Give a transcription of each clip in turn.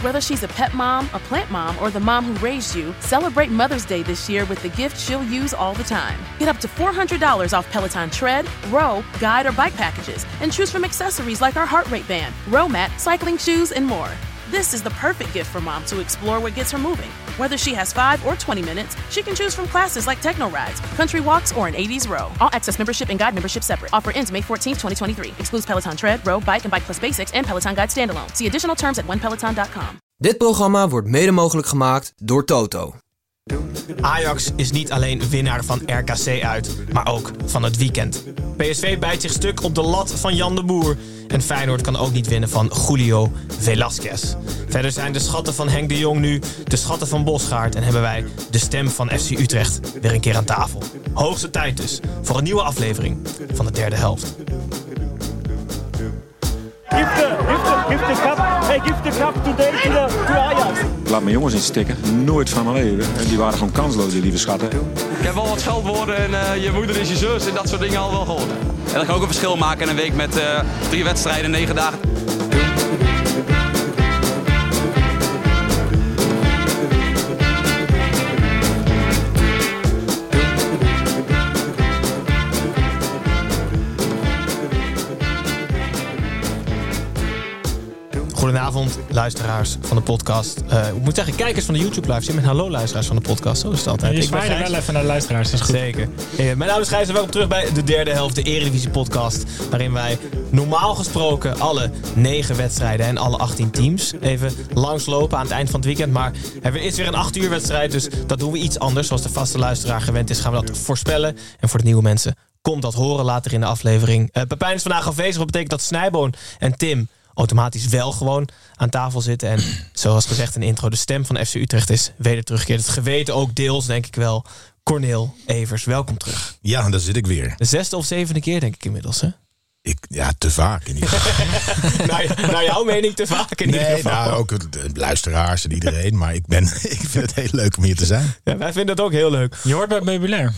Whether she's a pet mom, a plant mom, or the mom who raised you, celebrate Mother's Day this year with the gift she'll use all the time. Get up to $400 off Peloton tread, row, guide, or bike packages, and choose from accessories like our heart rate band, row mat, cycling shoes, and more. This is the perfect gift for mom to explore what gets her moving. Whether she has 5 or 20 minutes, she can choose from classes like techno rides, country walks, or an 80s row. All access membership and guide membership separate. Offer ends May 14, 2023. Excludes Peloton tread, row, bike, and bike plus basics and Peloton guide standalone. See additional terms at onepeloton.com. Dit programma wordt mede mogelijk gemaakt door Toto. Ajax is niet alleen winnaar van RKC uit, maar ook van het weekend. PSV bijt zich stuk op de lat van Jan de Boer. En Feyenoord kan ook niet winnen van Julio Velasquez. Verder zijn de schatten van Henk de Jong nu de schatten van Bosgaard... en hebben wij de stem van FC Utrecht weer een keer aan tafel. Hoogste tijd dus voor een nieuwe aflevering van de derde helft. Give the, give the, give the cup, hey, give the cup today to, the, to Ajax. Ik laat mijn jongens niet stikken. Nooit van mijn leven. En die waren gewoon kansloos, die lieve schatten. Ik heb wel wat scheldwoorden en eh, je moeder is je zus en dat soort dingen al wel gehoord. En dat kan ook een verschil maken in een week met eh, drie wedstrijden, negen dagen. Goedenavond, luisteraars van de podcast. Eh, ik moet zeggen, kijkers van de YouTube live. Met hallo luisteraars van de podcast. Zo is het altijd. Je Ik zwaaide Gijs. wel even naar de luisteraars, dat is goed. Zeker. Eh, mijn naam is Gijs en welkom terug bij de derde helft, de Eredivisie podcast. Waarin wij normaal gesproken alle negen wedstrijden en alle 18 teams even langslopen aan het eind van het weekend. Maar er is weer een 8 uur wedstrijd, dus dat doen we iets anders. Zoals de vaste luisteraar gewend is, gaan we dat voorspellen. En voor de nieuwe mensen komt dat horen later in de aflevering. Eh Pepijn is vandaag afwezig, wat betekent dat Snijboon en Tim automatisch wel gewoon aan tafel zitten. En zoals gezegd in de intro, de stem van FC Utrecht is weder teruggekeerd. Het geweten ook deels, denk ik wel. Corneel Evers, welkom terug. Ja, daar zit ik weer. De zesde of zevende keer, denk ik inmiddels. Hè? Ik, ja, te vaak in ieder geval. naar, naar jouw mening te vaak in ieder Nee, geval. nou, ook de luisteraars en iedereen. Maar ik, ben, ik vind het heel leuk om hier te zijn. Ja, wij vinden het ook heel leuk. Je hoort bij het meubilair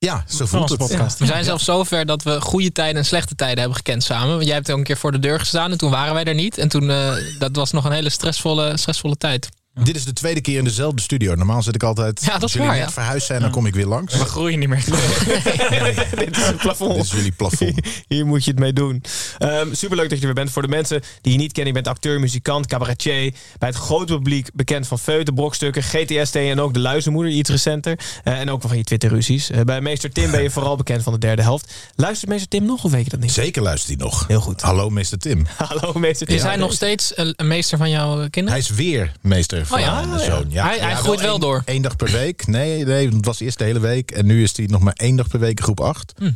Ja, zo voelt het. podcast. We zijn zelfs zover dat we goede tijden en slechte tijden hebben gekend samen. Want jij hebt ook een keer voor de deur gestaan en toen waren wij er niet. En toen, eh, dat was nog een hele stressvolle, stressvolle tijd. Dit is de tweede keer in dezelfde studio. Normaal zit ik altijd... Ja, dat is als jullie waar, net ja. verhuisd zijn, dan kom ik weer langs. We groeien niet meer. Dit is het plafond. Dit is jullie plafond. Hier moet je het mee doen. Ehm, superleuk dat je er weer bent. Voor de mensen die je niet kennen, je bent acteur, muzikant, cabaretier. Bij het grote publiek bekend van feuten, brokstukken, GTST en ook de luizenmoeder, iets recenter. Eh, en ook wel van je Twitter-ruzies. Eh, bij meester Tim ben je vooral bekend van de derde helft. Luistert meester Tim nog of weet je dat niet? Zeker luistert hij nog. Heel goed. Hallo, meester Tim. Hallo meester Tim. Is hij nog steeds een, een meester van jouw kinderen? Hij is weer meester van Oh ja, mijn ja. zoon. Ja, Hij- hij groeit wel door. één dag per week. Nee, nee, het was eerst de hele week. En nu is hij nog maar één dag per week in groep 8. Hm.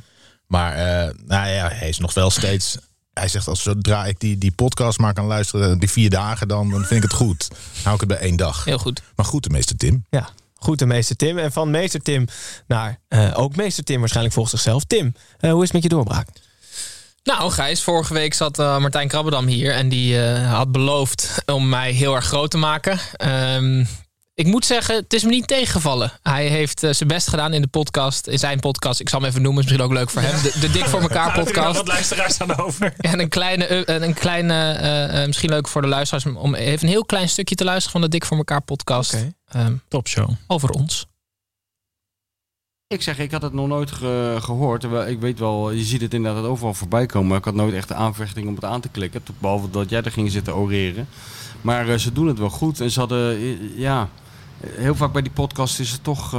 Maar eh, nou ja, hij is nog wel steeds... Hij zegt, als zodra ik die, die podcast maar kan luisteren, die vier dagen, dan, dan vind ik het goed. Dan hou ik het bij één dag. Heel goed. Maar goed, de meester Tim. Ja, goed de meester Tim. En van meester Tim naar eh, ook meester Tim waarschijnlijk volgens zichzelf. Tim, eh, hoe is het met je doorbraak? Nou, Gijs, vorige week zat eh, Martijn Krabbedam hier en die eh, had beloofd om mij heel erg groot te maken. Ehm, ik moet zeggen, het is me niet tegengevallen. Hij heeft eh, zijn best gedaan in de podcast, in zijn podcast. Ik zal hem even noemen, is misschien ook leuk voor hem. De, de Dik voor elkaar podcast. Wat luisteraars aan over. En een kleine, een kleine misschien leuk voor de luisteraars, om- even een heel klein stukje te luisteren van de Dik voor elkaar podcast. Oké. Ehm, Top show. over ons. Ik zeg, ik had het nog nooit ge- gehoord. Ik weet wel, je ziet het inderdaad overal voorbij komen. Maar ik had nooit echt de aanvechting om het aan te klikken. Behalve dat jij er ging zitten oreren. Maar eh, ze doen het wel goed. En ze hadden, eh, ja, heel vaak bij die podcast is het toch...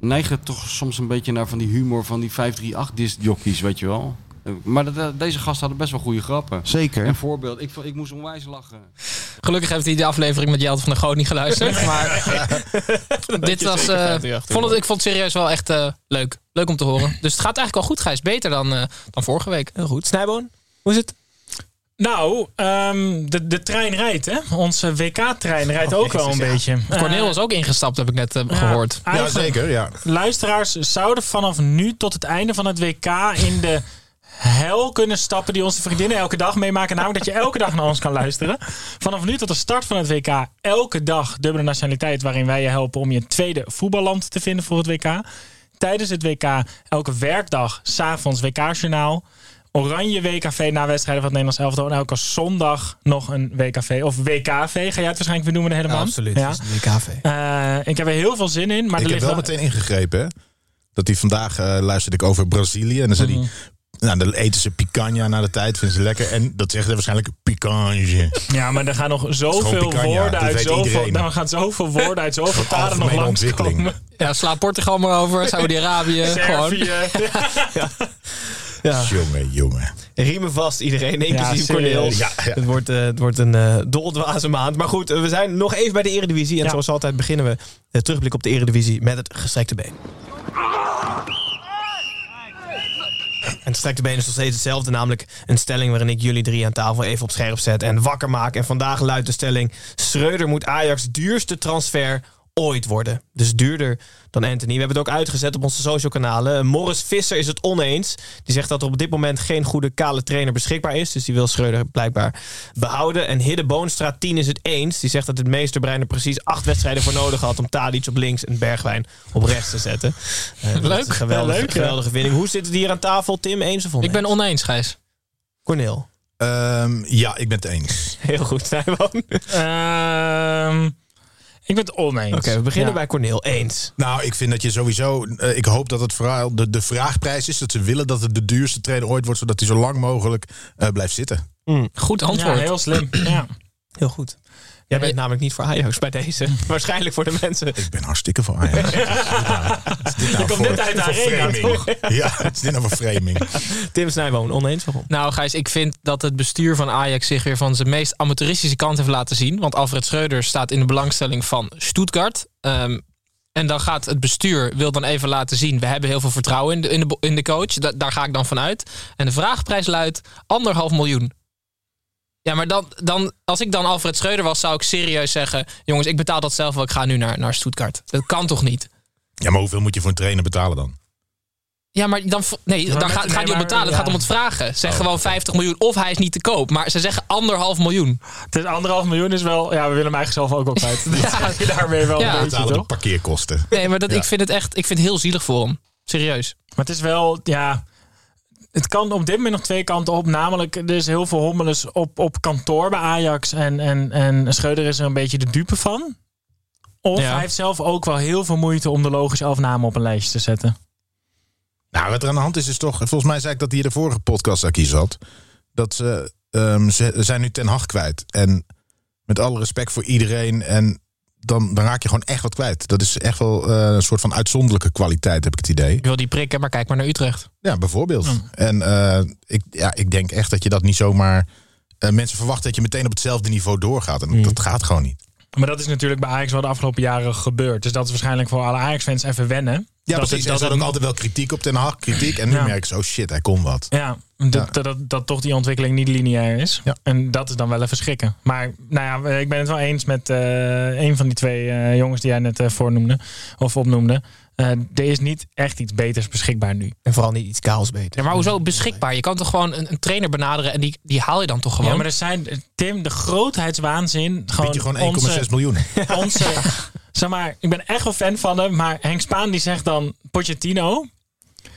neigt het toch soms een beetje naar van die humor van die 538-discjockeys, weet je wel. Maar deze gasten hadden best wel goede grappen. Zeker. Een voorbeeld, ik, ik moest onwijs lachen. Gelukkig heeft hij de aflevering met Jelte van der Goot niet geluisterd. Maar dit was. eh, vond het, ik vond het serieus wel echt eh, leuk. Leuk om te horen. Dus het gaat eigenlijk al goed, Gijs. Beter dan, eh, dan vorige week. Heel goed. Snijboon, hoe is het? Nou, ehm, de, de trein rijdt, hè? Onze WK-trein rijdt ook wel een beetje. Cornel Eh, is ook ingestapt, heb ik net eh, ja, gehoord. eigenlijk- ja. Luisteraars zouden vanaf nu tot het einde van het WK in de hel kunnen stappen die onze vriendinnen elke dag meemaken. Namelijk dat je elke dag naar ons kan luisteren. Vanaf nu tot de start van het WK elke dag dubbele nationaliteit waarin wij je helpen om je tweede voetballand te vinden voor het WK. Tijdens het WK elke werkdag s'avonds WK-journaal. Oranje WKV na wedstrijden van het Nederlands elftal. En elke zondag nog een WKV. Of WKV, ga jij het waarschijnlijk weer noemen de hele maand? absoluut. Ja. WKV. Eh, ik heb er heel veel zin in. Maar ik er heb wel meteen ingegrepen, hè. Dat hij vandaag eh, luisterde ik over Brazilië. En dan zei Mhm. hij... Nou, dan eten ze picanha na de tijd, vinden ze lekker. En dat zegt hij waarschijnlijk picange. Ja, maar er gaan nog zoveel picanha, woorden dat uit weet zoveel, iedereen. dan gaan zoveel woorden uit zoveel talen nog langskomen. Ja, sla Portugal maar over, Saudi-Arabië. gewoon. Ja. Jongen, jongen. Riemen vast iedereen, inclusief Ja, Cornel. Ja, ja. Het wordt, eh, het wordt een eh doldwaze maand. Maar goed, eh, we zijn nog even bij de Eredivisie. En Ja. zoals altijd beginnen we de terugblik op de Eredivisie met het gestrekte been. En het gestrekte been is nog steeds hetzelfde. Namelijk een stelling waarin ik jullie drie aan tafel even op scherp zet en wakker maak. En vandaag luidt de stelling... Schreuder moet Ajax duurste transfer ooit worden. Dus duurder dan Anthony. We hebben het ook uitgezet op onze social kanalen. Morris Visser is het oneens. Die zegt dat er op dit moment geen goede kale trainer beschikbaar is. Dus die wil Schreuder blijkbaar behouden. En Hidde Boonstra 10 is het eens. Die zegt dat het meesterbrein er precies acht wedstrijden voor nodig had... om Tadic op links en Bergwijn op rechts te zetten. Eh, Leuk. Een geweldige, Ja, leuk, geweldige vinding. Hoe zit het hier aan tafel? Tim, eens of oneens? Ik ben oneens, Gijs. Cornel. Ehm, ja, ik ben het eens. Heel goed, Snijboon. Ehm, ik ben het oneens. Oké, we beginnen Ja. bij Cornel. Eens. Nou, ik vind dat je sowieso. eh, ik hoop dat het vooral de, de vraagprijs is. Dat ze willen dat het de duurste trainer ooit wordt. Zodat hij zo lang mogelijk eh, blijft zitten. Goed Ja, antwoord. heel slim. Ja. Heel goed. Jij bent namelijk niet voor Ajax bij deze. Waarschijnlijk voor de mensen. Ik ben hartstikke voor Ajax. Wat is dit nou Je komt net uit de arena, framing? toch? Ja, wat is dit nou voor framing? Tim Snijboon, oneens waarom? Nou, Gijs, ik vind dat het bestuur van Ajax zich weer van zijn meest amateuristische kant heeft laten zien. Want Alfred Schreuder staat in de belangstelling van Stuttgart. Ehm, en dan gaat het bestuur, wil dan even laten zien... we hebben heel veel vertrouwen in de, in de, in de coach. Da- daar ga ik dan van uit. En de vraagprijs luidt anderhalf miljoen. Ja, maar dan, dan, als ik dan Alfred Schreuder was, zou ik serieus zeggen... jongens, ik betaal dat zelf wel, ik ga nu naar, naar Stuttgart. Dat kan toch niet? Ja, maar hoeveel moet je voor een trainer betalen dan? Ja, maar dan, nee, maar dan gaat, gaat hij om betalen. Het ja. gaat om het vragen. Zeg gewoon 50 miljoen of hij is niet te koop. Maar ze zeggen anderhalf miljoen. Het is anderhalf miljoen is wel... Ja, we willen hem eigenlijk zelf ook wel kwijt. Dat zeg je daarmee wel Ja. een beetje, Betalen de parkeerkosten. Nee, maar dat, Ja. ik vind het echt ik vind het heel zielig voor hem. Serieus. Maar het is wel, ja... Het kan op dit moment nog twee kanten op. Namelijk, er is heel veel hommeles op, op kantoor bij Ajax. En, en, en Schreuder is er een beetje de dupe van. Of Ja. hij heeft zelf ook wel heel veel moeite om de logische afname op een lijstje te zetten. Nou, wat er aan de hand is, is toch... Volgens mij zei ik dat hij in de vorige podcast daar zat. Dat ze, ehm, ze zijn nu Ten Hag kwijt. En met alle respect voor iedereen... En dan, dan raak je gewoon echt wat kwijt. Dat is echt wel eh, een soort van uitzonderlijke kwaliteit, heb ik het idee. Ik wil die prikken, maar kijk maar naar Utrecht. Ja, bijvoorbeeld. En eh, ik, ja, ik denk echt dat je dat niet zomaar... eh, mensen verwachten dat je meteen op hetzelfde niveau doorgaat. En dat gaat gewoon niet. Maar dat is natuurlijk bij Ajax wel de afgelopen jaren gebeurd. Dus dat is waarschijnlijk voor alle Ajax-fans even wennen. Ja, dat precies. het- dat zat ook altijd wel kritiek op Ten Hag. Kritiek. En nu Ja. merk je zo, oh shit, hij kon wat. Ja, dat, dat, dat, dat toch die ontwikkeling niet lineair is. Ja. En dat is dan wel even schrikken. Maar nou ja, ik ben het wel eens met eh, een van die twee eh, jongens die jij net eh, voornoemde. Of opnoemde. Eh, er is niet echt iets beters beschikbaar nu. En vooral niet iets chaos beter. Ja, maar hoezo beschikbaar? Je kan toch gewoon een, een trainer benaderen en die, die haal je dan toch gewoon? Ja, maar er zijn, Tim, de grootheidswaanzin. Gewoon je gewoon 1,6 onze- miljoen. Onze, zeg maar, ik ben echt wel fan van hem. Maar Henk Spaan die zegt dan Pochettino.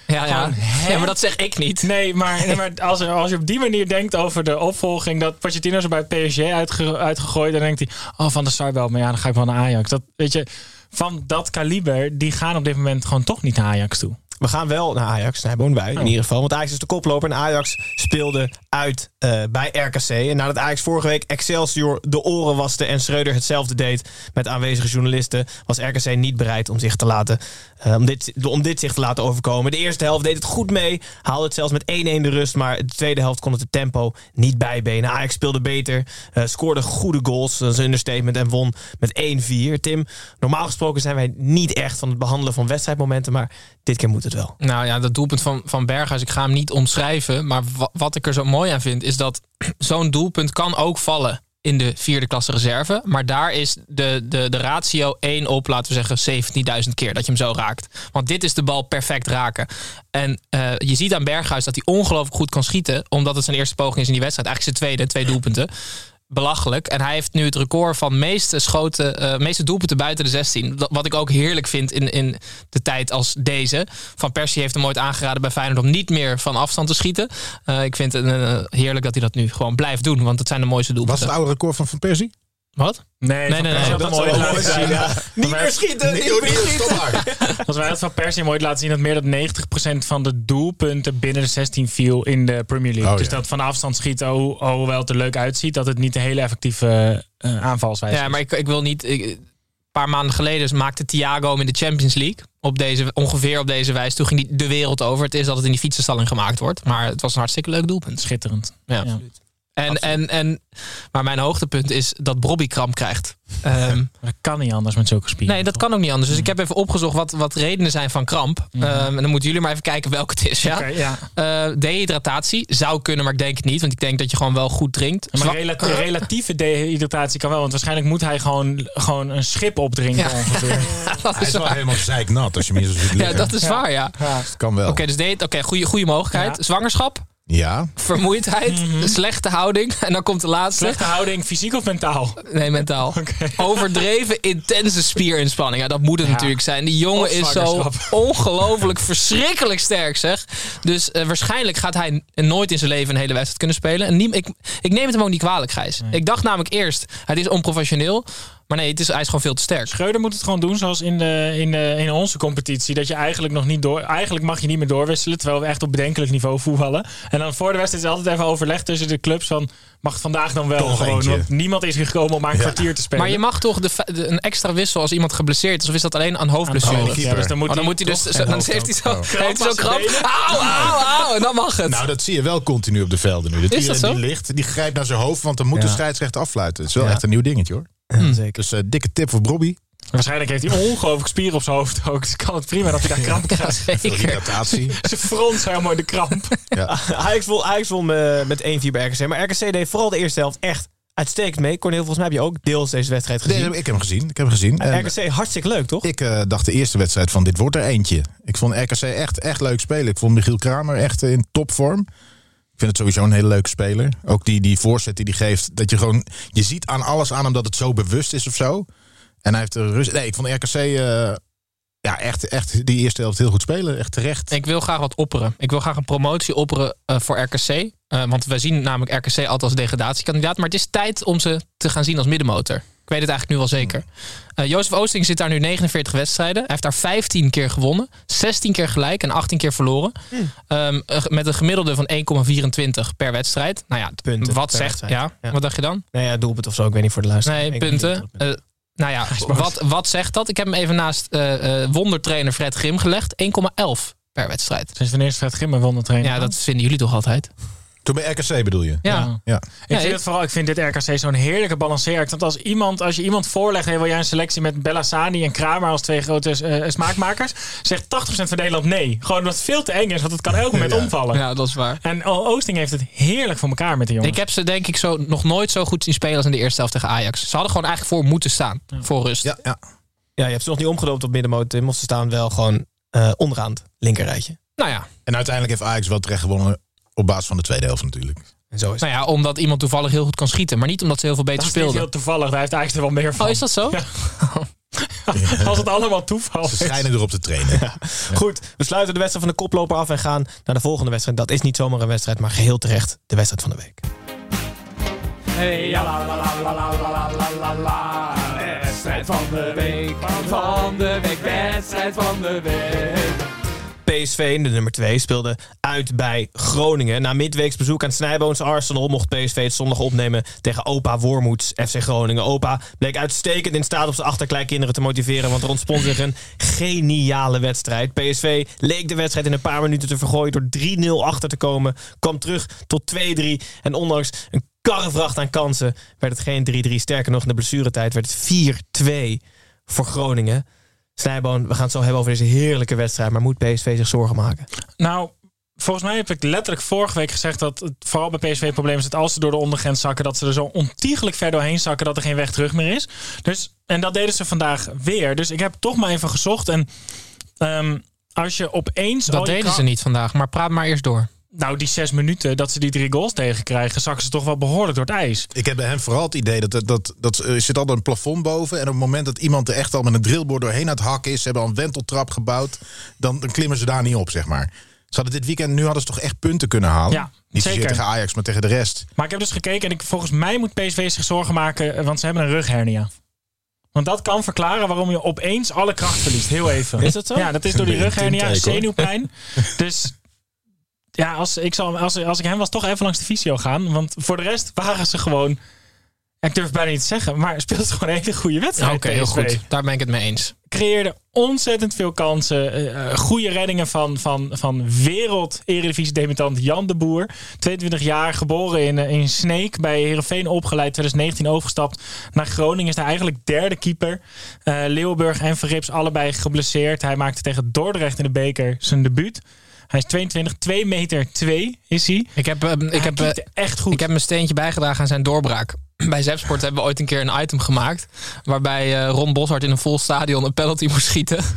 Ja, ja. gewoon, ja, maar dat zeg ik niet. Nee, maar, nee, maar als, als je op die manier denkt over de opvolging, dat Pochettino is bij PSG uitge, uitgegooid, dan denkt hij, oh van de Sar wel, maar ja, dan ga ik wel naar Ajax. Dat, weet je, van dat kaliber, die gaan op dit moment gewoon toch niet naar Ajax toe. We gaan wel naar Ajax, naar wonen wij Oh. in ieder geval. Want Ajax is de koploper en Ajax speelde uit eh, bij RKC. En nadat Ajax vorige week Excelsior de oren waste en Schreuder hetzelfde deed met aanwezige journalisten, was RKC niet bereid om zich te laten, eh, om, dit, om dit zich te laten overkomen. De eerste helft deed het goed mee, haalde het zelfs met 1-1 de rust, maar de tweede helft kon het tempo niet bijbenen. Ajax speelde beter, eh, scoorde goede goals, een understatement, en won met 1-4. Tim, normaal gesproken zijn wij niet echt van het behandelen van wedstrijdmomenten, maar dit keer moet het wel. Nou ja, dat doelpunt van, van Berghuis, ik ga hem niet omschrijven. Maar wa- wat ik er zo mooi aan vind, is dat zo'n doelpunt kan ook vallen in de vierde klasse reserve. Maar daar is de, de, de ratio 1 op, laten we zeggen, 17.000 keer dat je hem zo raakt. Want dit is de bal perfect raken. En uh, je ziet aan Berghuis dat hij ongelooflijk goed kan schieten. Omdat het zijn eerste poging is in die wedstrijd. Eigenlijk zijn tweede, twee doelpunten belachelijk. En hij heeft nu het record van meeste schoten, uh, meeste doelpunten buiten de 16. Wat ik ook heerlijk vind in, in de tijd als deze. Van Persie heeft hem ooit aangeraden bij Feyenoord om niet meer van afstand te schieten. Uh, ik vind het uh, heerlijk dat hij dat nu gewoon blijft doen, want het zijn de mooiste doelpunten. Was het oude record van Van Persie? Wat? Nee, nee, nee, nee, dat, dat mooi zou laten mooi zijn. zien. Ja. Niet meer schieten, niet meer schieten. Als wij het van Persie mooi laten zien dat meer dan 90% van de doelpunten binnen de 16 viel in de Premier League. Oh, dus ja. dat van afstand schieten, oh, oh, hoewel het er leuk uitziet, dat het niet een hele effectieve uh, aanvalswijze Ja, maar ik, ik wil niet. ik- een paar maanden geleden maakte Thiago hem in de Champions League. Op deze, ongeveer op deze wijze. Toen ging die de wereld over. Het is dat het in die fietsenstalling gemaakt wordt. Maar het was een hartstikke leuk doelpunt. Schitterend. Ja. En, en, en, maar mijn hoogtepunt is dat Bobby kramp krijgt. Ehm, Dat kan niet anders met zulke spieren. nee, dat kan ook niet anders. Dus ik heb even opgezocht wat, wat redenen zijn van kramp. Ehm, en dan moeten jullie maar even kijken welke het is. Ja? Oké, ja. Eh, dehydratatie zou kunnen, maar ik denk het niet. Want ik denk dat je gewoon wel goed drinkt. Maar Zwa- relatieve dehydratatie kan wel, want waarschijnlijk moet hij gewoon, gewoon een schip opdrinken Ja. ongeveer. dat Hij is is wel helemaal zeiknat als je hem hier zo ziet Ja, dat is waar, ja. Dat kan wel. Oké, dus deed, oké, goede, goede mogelijkheid. Ja. Zwangerschap, Ja. vermoeidheid, slechte houding. En dan komt de laatste. Slechte houding, fysiek of mentaal? Nee, mentaal. Overdreven intense spierinspanning. Ja, dat moet het Ja. natuurlijk zijn. Die jongen is zo ongelooflijk verschrikkelijk sterk, zeg. Dus eh, waarschijnlijk gaat hij nooit in zijn leven een hele wedstrijd kunnen spelen. En niem- ik, ik neem het hem ook niet kwalijk, Gijs. Ik dacht namelijk eerst, het is onprofessioneel. Maar nee, het is, hij is gewoon veel te sterk. Schreuder moet het gewoon doen zoals in, de, in, de, in onze competitie. Dat je eigenlijk nog niet door. Eigenlijk mag je niet meer doorwisselen. Terwijl we echt op bedenkelijk niveau voetballen. En dan voor de wedstrijd is altijd even overleg tussen de clubs van. Mag het vandaag dan wel Toch gewoon? Want niemand is hier gekomen om maar een Ja. kwartier te spelen. Maar je mag toch de, een extra wissel als iemand geblesseerd is? Of is dat alleen aan hoofdblessure? Aan de hoofd, ja, dus dan moet Oh, dan hij moet hij dus, dan heeft hij zo, ook. heeft hij zo Kramp Auw, auw, auw. En dan mag het. Nou, dat zie je wel continu op de velden nu. Dat Is dat iedereen zo? die ligt, die grijpt naar zijn hoofd, want dan moet de scheidsrechter afluiten. Het is wel Ja. echt een nieuw dingetje hoor. Zeker. Dus eh, dikke tip voor Bobby. Waarschijnlijk heeft hij ongelooflijk spieren op zijn hoofd ook. Dus kan het prima dat hij daar kramp Ja, krijgt. Veel zeker. front is helemaal de kramp. Ja. Ajax won, Ajax won eh, met 1-4 bij RKC. Maar RKC deed vooral de eerste helft echt uitstekend mee. Cornel, volgens mij heb je ook deels deze wedstrijd gezien. Nee, ik heb hem gezien. Ik heb hem gezien. En RKC hartstikke leuk, toch? ik eh, dacht de eerste wedstrijd van dit wordt er eentje. Ik vond RKC echt, echt leuk spelen. Ik vond Michiel Kramer echt in topvorm. Ik vind het sowieso een hele leuke speler. Ook die, die voorzet die hij geeft. Dat je gewoon, je ziet aan alles aan hem dat het zo bewust is of zo. En hij heeft de rust. Nee, ik vond RKC eh, ja, echt, echt die eerste helft heel goed spelen. Echt terecht. Ik wil graag wat opperen. Ik wil graag een promotie opperen eh, voor RKC. Eh, want wij zien namelijk RKC altijd als degradatiekandidaat. Maar het is tijd om ze te gaan zien als middenmotor. Ik weet het eigenlijk nu wel zeker. Eh Jozef Oosting zit daar nu 49 wedstrijden. Hij heeft daar 15 keer gewonnen. 16 keer gelijk en 18 keer verloren. Ehm, eh, met een gemiddelde van 1,24 per wedstrijd. Nou ja, Punten wat zegt... Ja, Ja. wat dacht je dan? Nee, ja, doelpunt of zo. Ik weet niet voor de luisteraar. Nee, punten. Eh, nou ja, wat, wat zegt dat? Ik heb hem even naast eh, eh, wondertrainer Fred Grim gelegd. 1,11 per wedstrijd. Sinds wanneer is Fred Grimmer won de trainer? Ja, dat vinden jullie toch altijd? Toen bij RKC bedoel je? Ja. Ja. Ik, Ja, vind het vooral, ik vind dit RKC zo'n heerlijke balanceeract. Want als, iemand, als je iemand voorlegt, hey, wil jij een selectie met Bellassani en Kramer als twee grote eh, smaakmakers, zegt 80% van Nederland nee. Gewoon omdat het veel te eng is, want het kan elk moment Ja. omvallen. Ja, dat is waar. En O- Oosting heeft het heerlijk voor elkaar met de jongens. Ik heb ze denk ik zo, nog nooit zo goed zien spelen als in de eerste helft tegen Ajax. Ze hadden gewoon eigenlijk voor moeten staan. Voor rust. Ja, ja. Ja, je hebt ze nog niet omgedoopt op middenmoot, ze staan wel gewoon eh, onderaan het linkerrijtje. Nou ja. En uiteindelijk heeft Ajax wel terecht gewonnen op basis van de tweede helft natuurlijk. En zo is nou ja, omdat iemand toevallig heel goed kan schieten. Maar niet omdat ze heel veel beter speelden. is heel toevallig. Daar heeft eigenlijk er wel meer oh, van. Oh, is dat zo? Ja. Als het allemaal toeval Ze schijnen erop te trainen. Goed, we sluiten de wedstrijd van de koploper af en gaan naar de volgende wedstrijd. Dat is niet zomaar een wedstrijd, maar geheel terecht de wedstrijd van de week. Hey, la, la, la, la, la, la, la, Wedstrijd van de week, van de week, wedstrijd van de week. PSV, de nummer 2, speelde uit bij Groningen. Na midweeks bezoek aan Snijboons Arsenal mocht PSV het zondag opnemen tegen Opa Wormoeds FC Groningen. Opa bleek uitstekend in staat om zijn achterkleinkinderen te motiveren, want er ontspond zich een geniale wedstrijd. PSV leek de wedstrijd in een paar minuten te vergooien door 3-0 achter te komen, kwam terug tot 2-3 en ondanks een karrevracht aan kansen werd het geen 3-3. Sterker nog, in de blessuretijd werd het 4-2 voor Groningen. Snijboon, we gaan het zo hebben over deze heerlijke wedstrijd. Maar moet PSV zich zorgen maken? Nou, volgens mij heb ik letterlijk vorige week gezegd dat het vooral bij PSV het probleem is dat als ze door de ondergrens zakken, dat ze er zo ontiegelijk ver doorheen zakken dat er geen weg terug meer is. Dus, en dat deden ze vandaag weer. Dus ik heb toch maar even gezocht. En ehm, als je opeens. Dat deden ze niet vandaag, maar praat maar eerst door. Nou, die zes minuten dat ze die drie goals tegenkrijgen, zakken ze toch wel behoorlijk door het ijs. Ik heb bij hem vooral het idee dat, dat, dat, dat er zit altijd een plafond boven. En op het moment dat iemand er echt al met een drillboor doorheen aan het hakken is, ze hebben al een wenteltrap gebouwd, dan, dan klimmen ze daar niet op, zeg maar. Ze hadden dit weekend, nu hadden ze toch echt punten kunnen halen. Ja, niet zeker. zozeer tegen Ajax, maar tegen de rest. Maar ik heb dus gekeken en ik, volgens mij moet PSV zich zorgen maken, eh, want ze hebben een rughernia. Want dat kan verklaren waarom je opeens alle kracht verliest. Heel even. Is dat zo? Ja, dat is door die rughernia, zenuwpijn. dus ja, als ik, zal, als, als ik hem was, toch even langs de fysio gaan. Want voor de rest waren ze gewoon... Ik durf bijna niet te zeggen, maar speelde gewoon een hele goede wedstrijd. Oké, heel goed. Daar ben ik het mee eens. Creëerde ontzettend veel kansen. eh, goede reddingen van, van, van wereld-eredivisie-debutant Jan de Boer. 22 jaar, geboren in, eh, in Sneek. Bij Heerenveen opgeleid, 2019 overgestapt naar Groningen. Is daar eigenlijk derde keeper. Eh Leeuwenburg en Verrips allebei geblesseerd. Hij maakte tegen Dordrecht in de beker zijn debuut. Hij is 22, 2 meter 2 is hij. Ik heb, ehm, ik heb, eh, echt goed. Ik heb mijn steentje bijgedragen aan zijn doorbraak. Bij Zepsport hebben we ooit een keer een item gemaakt. Waarbij eh, Ron Boshart in een vol stadion een penalty moest schieten.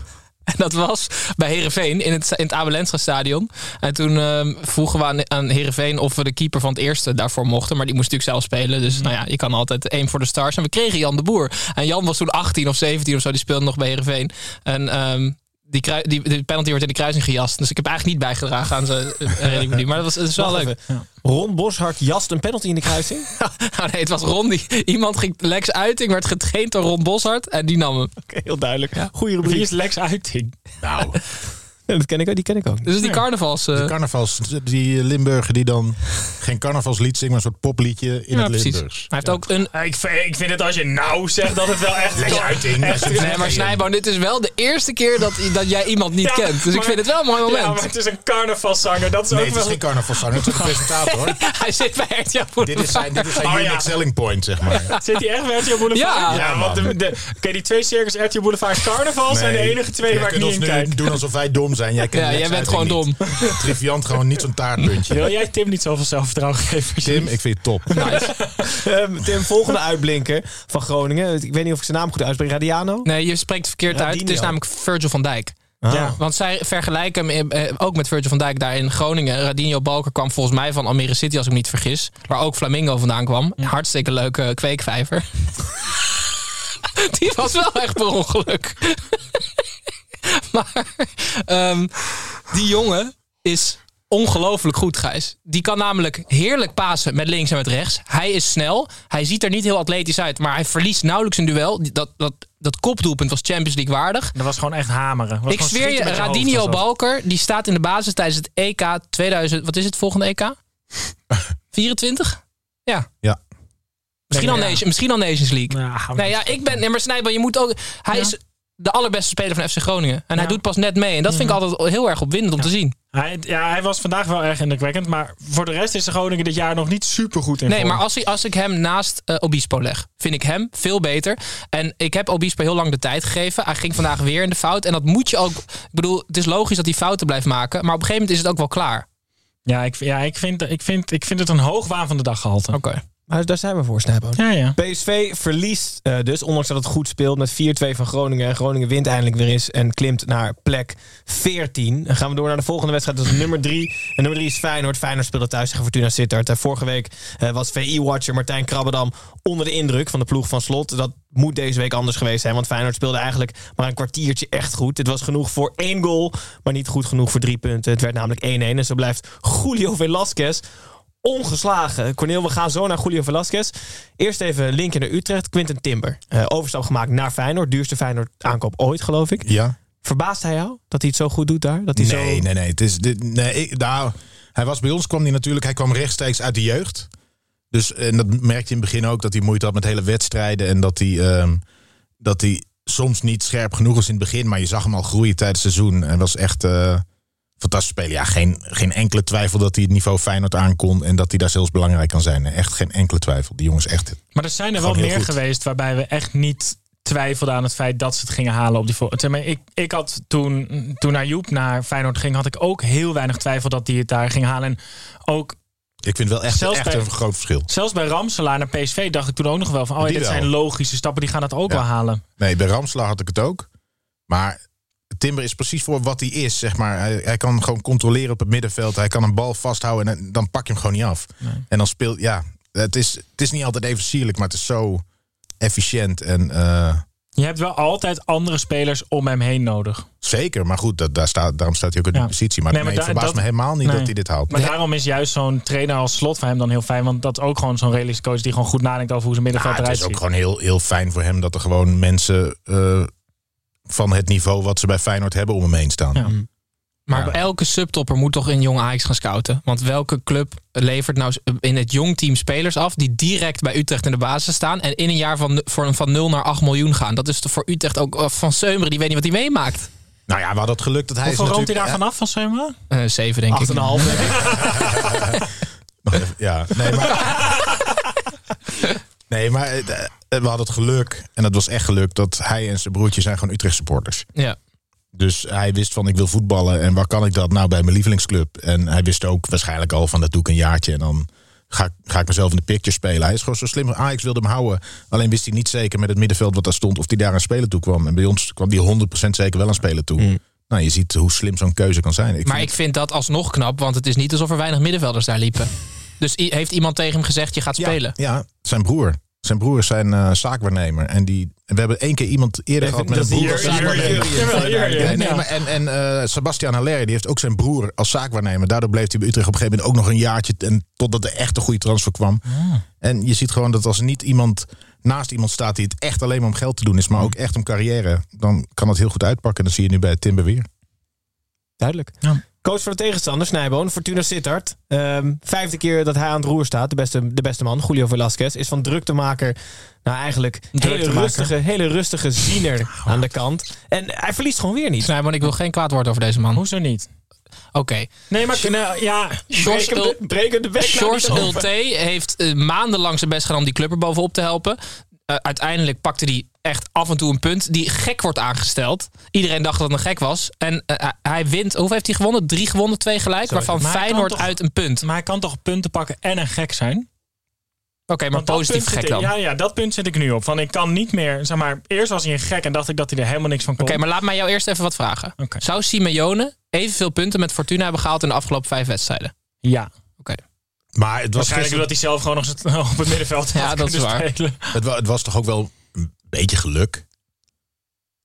En dat was bij Herenveen in het, in het Abelensra stadion. En toen ehm, vroegen we aan, aan Herenveen of we de keeper van het eerste daarvoor mochten. Maar die moest natuurlijk zelf spelen. Dus nou ja, je kan altijd één voor de stars. En we kregen Jan de Boer. En Jan was toen 18 of 17 of zo. Die speelde nog bij Herenveen. En ehm, die, die, die penalty wordt in de kruising gejast. Dus ik heb eigenlijk niet bijgedragen aan zijn eh, redding. Maar dat was, dat is wel Wacht leuk. Ron Boshart jast een penalty in de kruising. Oh nee, het was Ron. Die, iemand ging Lex Uiting, werd getraind door Ron Boshart. En die nam hem. Oké, heel duidelijk. Goeie Wie rubriek. is Lex Uiting? Nou, Ja, dat ken ik ook. Die ken ik ook. Dus die carnavals... eh, die carnavals, die Limburger die dan geen carnavalslied zingt, maar een soort popliedje in ja, het precies. Limburgs. Hij heeft ook een... Eh, Ik, vind- ik vind het als je nou zegt dat het wel echt... Lex Uiting. echt- Nee, maar Snijboon, dit is wel de eerste keer dat, dat jij iemand niet Ja, kent. Dus ik vind het wel een mooi moment. Ja, maar het is een carnavalszanger. Dat is Nee, ook het is geen carnavalszanger, het is een presentator. Hij zit bij RTL dit is zijn, dit is zijn Oh, unique selling point, zeg maar. Zit hij echt bij RTL Boulevard? Ja. Ja, want de, de, Oké, die twee circus RTL Boulevard en Carnaval zijn de enige twee waar ik niet in kijk. doen alsof wij dom zijn. Jij, Ja, jij bent gewoon niet. Triviant gewoon niet zo'n taartpuntje. Wil jij Tim niet zoveel zelfvertrouwen geven? Tim, ik vind het top. Ehm, Tim, volgende uitblinker van Groningen. Ik weet niet of ik zijn naam goed uitspreek. Radiano? Nee, je spreekt het verkeerd uit. Het is namelijk Virgil van Dijk. Ah. Ja. Want zij vergelijken hem eh, ook met Virgil van Dijk daar in Groningen. Radinho Balker kwam volgens mij van Almere City, als ik me niet vergis. Waar ook Flamingo vandaan kwam. Hartstikke leuke kweekvijver. Die was wel echt per ongeluk. maar ehm, die jongen is ongelooflijk goed, Gijs. Die kan namelijk heerlijk pasen met links en met rechts. Hij is snel. Hij ziet er niet heel atletisch uit, maar hij verliest nauwelijks een duel. Dat, dat, dat kopdoelpunt was Champions League waardig. Dat was gewoon echt hameren. Was Ik zweer je, hoofd dat. Balker, die staat in de basis tijdens het EK 2000. Wat is het volgende EK? 24? Ja. Ja. Misschien al, Ja. Nation, misschien al Nations League. Ja, hou Nee, niet. ja, ik ben. Nee, maar Snijboon, je moet ook. Hij Ja. is de allerbeste speler van FC Groningen. En hij Ja. Mhm. doet pas net mee. En dat vind ik altijd heel erg opwindend om te zien. Hij, ja, hij was vandaag wel erg indrukwekkend. Maar voor de rest is de Groningen dit jaar nog niet super goed in Nee, vorm. maar als, hij, als ik hem naast eh, Obispo leg, vind ik hem veel beter. En ik heb Obispo heel lang de tijd gegeven. Hij ging vandaag weer in de fout. En dat moet je ook. Ik bedoel, het is logisch dat hij fouten blijft maken. Maar op een gegeven moment is het ook wel klaar. Ja, ik, ja ik, vind, ik, vind, ik vind het een hoog waan van de dag gehalte. Oké. Maar daar zijn we voor, Snijboon. Ja, ja. PSV verliest eh, dus, ondanks dat het goed speelt, met 4-2 van Groningen. En Groningen wint eindelijk weer eens en klimt naar plek 14. Dan gaan we door naar de volgende wedstrijd. Dat is nummer 3. En nummer 3 is Feyenoord. Feyenoord speelde thuis tegen Fortuna Sittard. En vorige week eh, was VI-watcher Martijn Krabbedam onder de indruk van de ploeg van Slot. Dat moet deze week anders geweest zijn, want Feyenoord speelde eigenlijk maar een kwartiertje echt goed. Het was genoeg voor één goal, maar niet goed genoeg voor drie punten. Het werd namelijk 1-1 en zo blijft Julio Velasquez ongeslagen. Corneel, we gaan zo naar Julio Velasquez. Eerst even linkje naar Utrecht. Quinten Timber. Eh, overstap gemaakt naar Feyenoord. Duurste Feyenoord aankoop ooit, geloof ik. Ja. Verbaast hij jou dat hij het zo goed doet daar? Dat hij Nee, zo... nee, nee. Het is, dit, nee ik, nou, hij was bij ons, kwam hij natuurlijk, hij kwam rechtstreeks uit de jeugd. Dus en dat merkte je in het begin ook, dat hij moeite had met hele wedstrijden. En dat hij, ehm, dat hij soms niet scherp genoeg was in het begin. Maar je zag hem al groeien tijdens het seizoen. Hij was echt eh, fantastisch spelen. Ja, geen, geen enkele twijfel dat hij het niveau Feyenoord aankon. En dat hij daar zelfs belangrijk kan zijn. Echt geen enkele twijfel. Die jongens echt... Maar er zijn er wel meer goed. geweest waarbij we echt niet twijfelde aan het feit dat ze het gingen halen op die voor. Ik, ik had toen, toen Ayoub naar Feyenoord ging, had ik ook heel weinig twijfel dat hij het daar ging halen. En ook Ik vind wel echt, echt bij- een groot verschil. zelfs bij Ramselaar naar PSV dacht ik toen ook nog wel van, oh ja, dit wel. zijn logische stappen, die gaan het ook Ja. wel halen. Nee, bij Ramselaar had ik het ook. Maar Timber is precies voor wat hij is, zeg maar. Hij, hij kan gewoon controleren op het middenveld. Hij kan een bal vasthouden en dan pak je hem gewoon niet af. En dan speelt, ja, het is, het is niet altijd even sierlijk, maar het is zo efficiënt. En eh, Je hebt wel altijd andere spelers om hem heen nodig. zeker, maar goed, dat, daar staat, daarom staat hij ook in die Ja. positie. Maar, Nee, maar het da- verbaast dat- me helemaal niet nee. dat hij dit haalt. Maar daarom is juist zo'n trainer als slot van hem dan heel fijn. Want dat is ook gewoon zo'n realistische coach die gewoon goed nadenkt over hoe zijn middenveld Ja, het is ook gewoon heel, heel fijn voor hem dat er gewoon mensen eh, van het niveau wat ze bij Feyenoord hebben om hem heen staan. Ja. Maar Ja. elke subtopper moet toch in jong Ajax gaan scouten. Want welke club levert nou in het jong team spelers af... die direct bij Utrecht in de basis staan... en in een jaar van, voor, van 0 naar 8 miljoen gaan? Dat is toch voor Utrecht ook van Seumeren, die weet niet wat hij meemaakt. Nou ja, we hadden het geluk dat hij Hoeveel is roomt hij daar vanaf van Seumeren? Eh zeven, denk ik. 8,5 denk ik. Nog even- Ja, nee, maar. nee, maar eh, eh, we hadden het geluk, en dat was echt geluk, dat hij en zijn broertje zijn gewoon Utrecht supporters. Ja. Dus hij wist van ik wil voetballen en waar kan ik dat? Nou, bij mijn lievelingsclub. En hij wist ook waarschijnlijk al van dat doe ik een jaartje en dan ga, ik- ga ik mezelf in de picture spelen. Hij is gewoon zo slim. Ajax wilde hem houden. Alleen wist hij niet zeker met het middenveld wat daar stond of hij daar aan spelen toe kwam. En bij ons kwam die 100% zeker wel aan spelen toe. Nou, je ziet hoe slim zo'n keuze kan zijn. Ik maar vind ik vind dat alsnog knap, want het is niet alsof er weinig middenvelders daar liepen. Dus heeft iemand tegen hem gezegd, je gaat spelen? Ja, zijn broer. Zijn broer is zijn eh, zaakwaarnemer. En die, we hebben één keer iemand eerder gehad met dat een broer zaakwaarnemer. ja. en en eh, Sebastian Haller, die heeft ook zijn broer als zaakwaarnemer. Daardoor bleef hij bij Utrecht op een gegeven moment ook nog een jaartje. En totdat er echt een goede transfer kwam. En je ziet gewoon dat als er niet iemand naast iemand staat die het echt alleen maar om geld te doen is, maar ook echt om carrière, dan kan het heel goed uitpakken. En dat zie je nu bij Timber weer. Duidelijk. Coach van de tegenstander, Snijboon, Fortuna Sittard. Ehm, vijfde keer dat hij aan het roer staat, de beste, de beste man, Julio Velasquez, is van druktemaker nou eigenlijk hele rustige, hele rustige ziener aan de kant. En hij verliest gewoon weer niet. Snijboon, ik wil geen kwaad woord over deze man. Hoezo niet? Oké. Nee, maar nou, ja. Hem de- bek nou niet open. Ulte heeft eh, maandenlang zijn best gedaan om die club er bovenop te helpen. Eh, uiteindelijk pakte hij echt af en toe een punt die gek wordt aangesteld. Iedereen dacht dat het een gek was. En eh, hij wint, hoeveel heeft hij gewonnen? Drie gewonnen, twee gelijk. Sorry, waarvan maar Feyenoord toch- uit een punt. Oké, Maar hij kan toch punten pakken en een gek zijn? maar Want dat positief gek ik- dan. Ja, ja, dat punt zit ik nu op. Van ik kan niet meer, zeg maar, eerst was hij een gek en dacht ik dat hij er helemaal niks van kon. Oké, maar laat mij jou eerst even wat vragen. Oké. Zou Simeone evenveel punten met Fortuna hebben gehaald in de afgelopen vijf wedstrijden? Ja. Oké. Maar het was, Waarschijnlijk gisteren- omdat hij zelf gewoon nog op het middenveld Ja, dat is waar. spelen. het, wa- het was toch ook wel beetje geluk.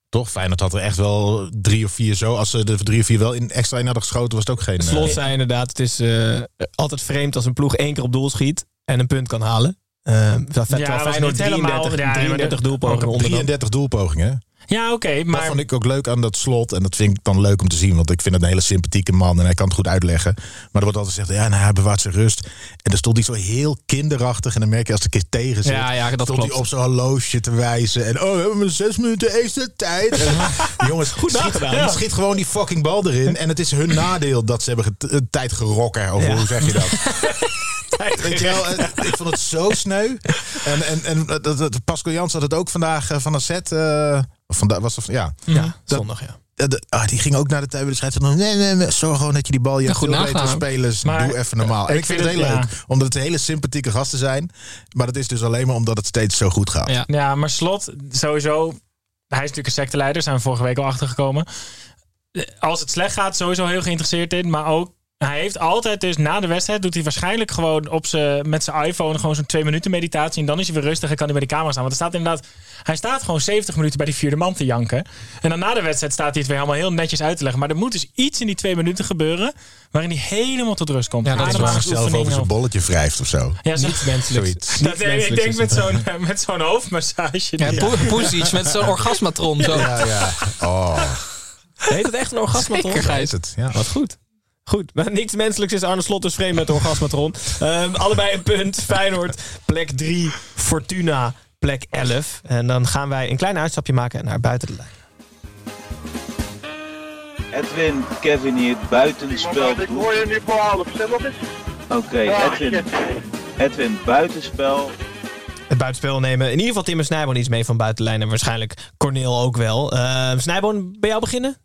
Toch? Feyenoord had er echt wel drie of vier zo. Als ze de drie of vier wel in extra in hadden geschoten, was het ook geen... eh, Slot zei inderdaad, het is eh, altijd vreemd als een ploeg één keer op doel schiet en een punt kan halen. Eh terwijl was Feyenoord niet helemaal- 33, ja, maar 33 de- doelpogingen onder dan. 33 doelpogingen. Ja, oké, Dat maar vond ik ook leuk aan dat slot. En dat vind ik dan leuk om te zien. Want ik vind het een hele sympathieke man. En hij kan het goed uitleggen. Maar er wordt altijd gezegd, ja, nou, hij bewaart zijn rust. En dan stond hij zo heel kinderachtig. En dan merk je als een keer tegen zit. Ja, ja, dat stond klopt. hij op zo'n horloge te wijzen. En oh, we hebben zes minuten extra tijd. En, jongens, goed schiet, ja. schiet gewoon die fucking bal erin. En het is hun nadeel dat ze hebben eh, tijd gerokken. Of Ja. hoe zeg je dat? Weet je wel, eh, ik vond het zo sneu. En, en, en dat, dat, Pascal Jans had het ook vandaag eh, van de set. eh, of vandaag was het, ja. Ja, zondag ja. De- ah, die ging ook naar de van, Nee, nee, nee, zorg gewoon dat je die bal je Ja, goed beter nagaan. spelers. Maar- doe even normaal. En ik ik vind vind het heel het- leuk. Omdat het hele sympathieke gasten zijn. Maar dat is dus alleen maar omdat het steeds zo goed gaat. Ja. Ja, maar Slot, sowieso. Hij is natuurlijk een secteleider, zijn we vorige week al achtergekomen. Als het slecht gaat, sowieso heel geïnteresseerd in. Maar ook, hij heeft altijd dus na de wedstrijd... doet hij waarschijnlijk gewoon op z'n, met zijn iPhone... gewoon zo'n twee minuten meditatie. En dan is hij weer rustig en kan hij bij de camera staan. Want er staat inderdaad... Hij staat gewoon 70 minuten bij die vierde man te janken. En dan na de wedstrijd staat hij het weer helemaal heel netjes uit te leggen. Maar er moet dus iets in die twee minuten gebeuren... waarin hij helemaal tot rust komt. Ja, dat is Ademhalingsoefening zichzelf over zijn bolletje wrijft of zo. Ja, zo, Niets menselijks. Zoiets. dat, ik denk met zo'n, met zo'n hoofdmassage. Ja, met zo'n orgasmatron. Zo. Ja, ja. Oh, Heet het echt een orgasmatron? Zeker, Gijs. het. Ja. Wat goed. Goed, maar niks menselijks is Arne Slot dus vreemd met de orgasmatron. Ehm, allebei een punt. Feyenoord, plek 3. Fortuna, plek 11. En dan gaan wij een klein uitstapje maken naar buiten de lijn. Edwin, Kevin hier, buitenspel. Ik hoor je nu voor half. Zeg wat is Oké, Edwin. Edwin, buitenspel. het buitenspel nemen. In ieder geval Tim en Snijboon iets mee van buitenlijn. En waarschijnlijk Corneel ook wel. Uh, Snijboon, bij jou beginnen?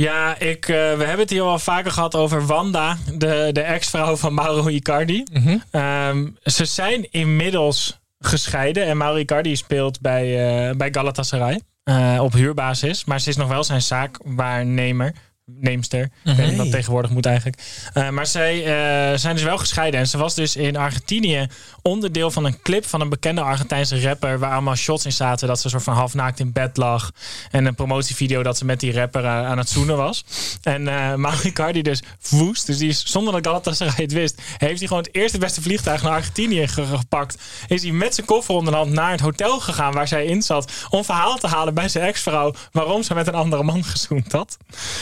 Ja, ik, uh, we hebben het hier al vaker gehad over Wanda, de, de ex-vrouw van Mauro Icardi. Mhm. um, ze zijn inmiddels gescheiden en Mauro Icardi speelt bij, uh, bij Galatasaray uh, op huurbasis. Maar ze is nog wel zijn zaakwaarnemer. Neemster. Ik weet wat tegenwoordig moet eigenlijk. Uh, maar zij uh, zijn dus wel gescheiden. En ze was dus in Argentinië onderdeel van een clip van een bekende Argentijnse rapper. Waar allemaal shots in zaten dat ze soort van half naakt in bed lag. En een promotievideo dat ze met die rapper uh, aan het zoenen was. En uh, Mauro Cardi dus woest. Dus die is zonder dat Galatasaray het wist. Heeft hij gewoon het eerste beste vliegtuig naar Argentinië gepakt. Is hij met zijn koffer onder de hand naar het hotel gegaan waar zij in zat. Om verhaal te halen bij zijn ex-vrouw. Waarom ze met een andere man gezoend had.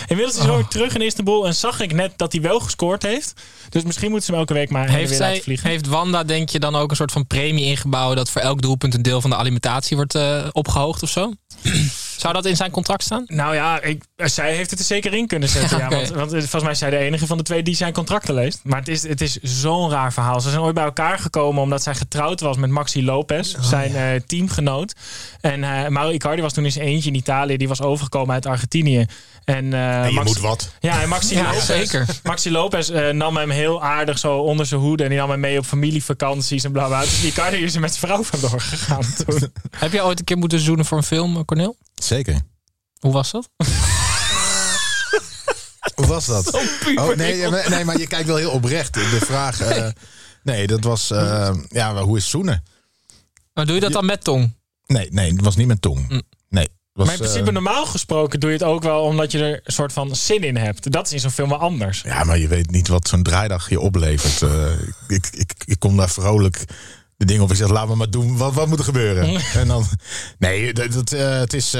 Inmiddels hij zo weer terug in Istanbul. En zag ik net dat hij wel gescoord heeft. Dus misschien moeten ze hem elke week maar heeft weer zij, laten vliegen. Heeft Wanda, denk je, dan ook een soort van premie ingebouwd... dat voor elk doelpunt een deel van de alimentatie wordt uh, opgehoogd of zo? Zou dat in zijn contract staan? Nou ja, ik, zij heeft het er zeker in kunnen zetten. Ja, okay. ja, want, want, volgens mij is zij de enige van de twee die zijn contracten leest. Maar het is, het is zo'n raar verhaal. Ze zijn ooit bij elkaar gekomen omdat zij getrouwd was met Maxi Lopez, oh, zijn ja. uh, teamgenoot. En uh, Mauro Icardi was toen eens eentje in Italië. Die was overgekomen uit Argentinië. En, uh, en je Maxi, moet wat. Ja, en Maxi ja, Lopez, zeker. Maxi Lopez nam hem heel aardig zo onder zijn hoede. En die nam hem mee op familievakanties en bla bla. Dus Icardi is er met zijn vrouw vandoor gegaan toen. Heb je ooit een keer moeten zoenen voor een film, Cornel? Zeker. Hoe was dat? Hoe was dat? Oh, nee, nee, maar je kijkt wel heel oprecht. De vraag. Uh, nee, dat was. Uh, ja, hoe is zoenen? Maar doe je dat dan met tong? Nee, nee, het was niet met tong. Mm. Was, maar in principe, uh, normaal gesproken doe je het ook wel omdat je er een soort van zin in hebt. Dat is in zo'n film wel anders. Ja, maar je weet niet wat zo'n draaidag je oplevert. Uh, ik, ik, ik kom daar vrolijk de dingen op. Ik zeg, laat me maar doen. Wat, wat moet er gebeuren? en dan. Nee, dat, dat, uh, het is.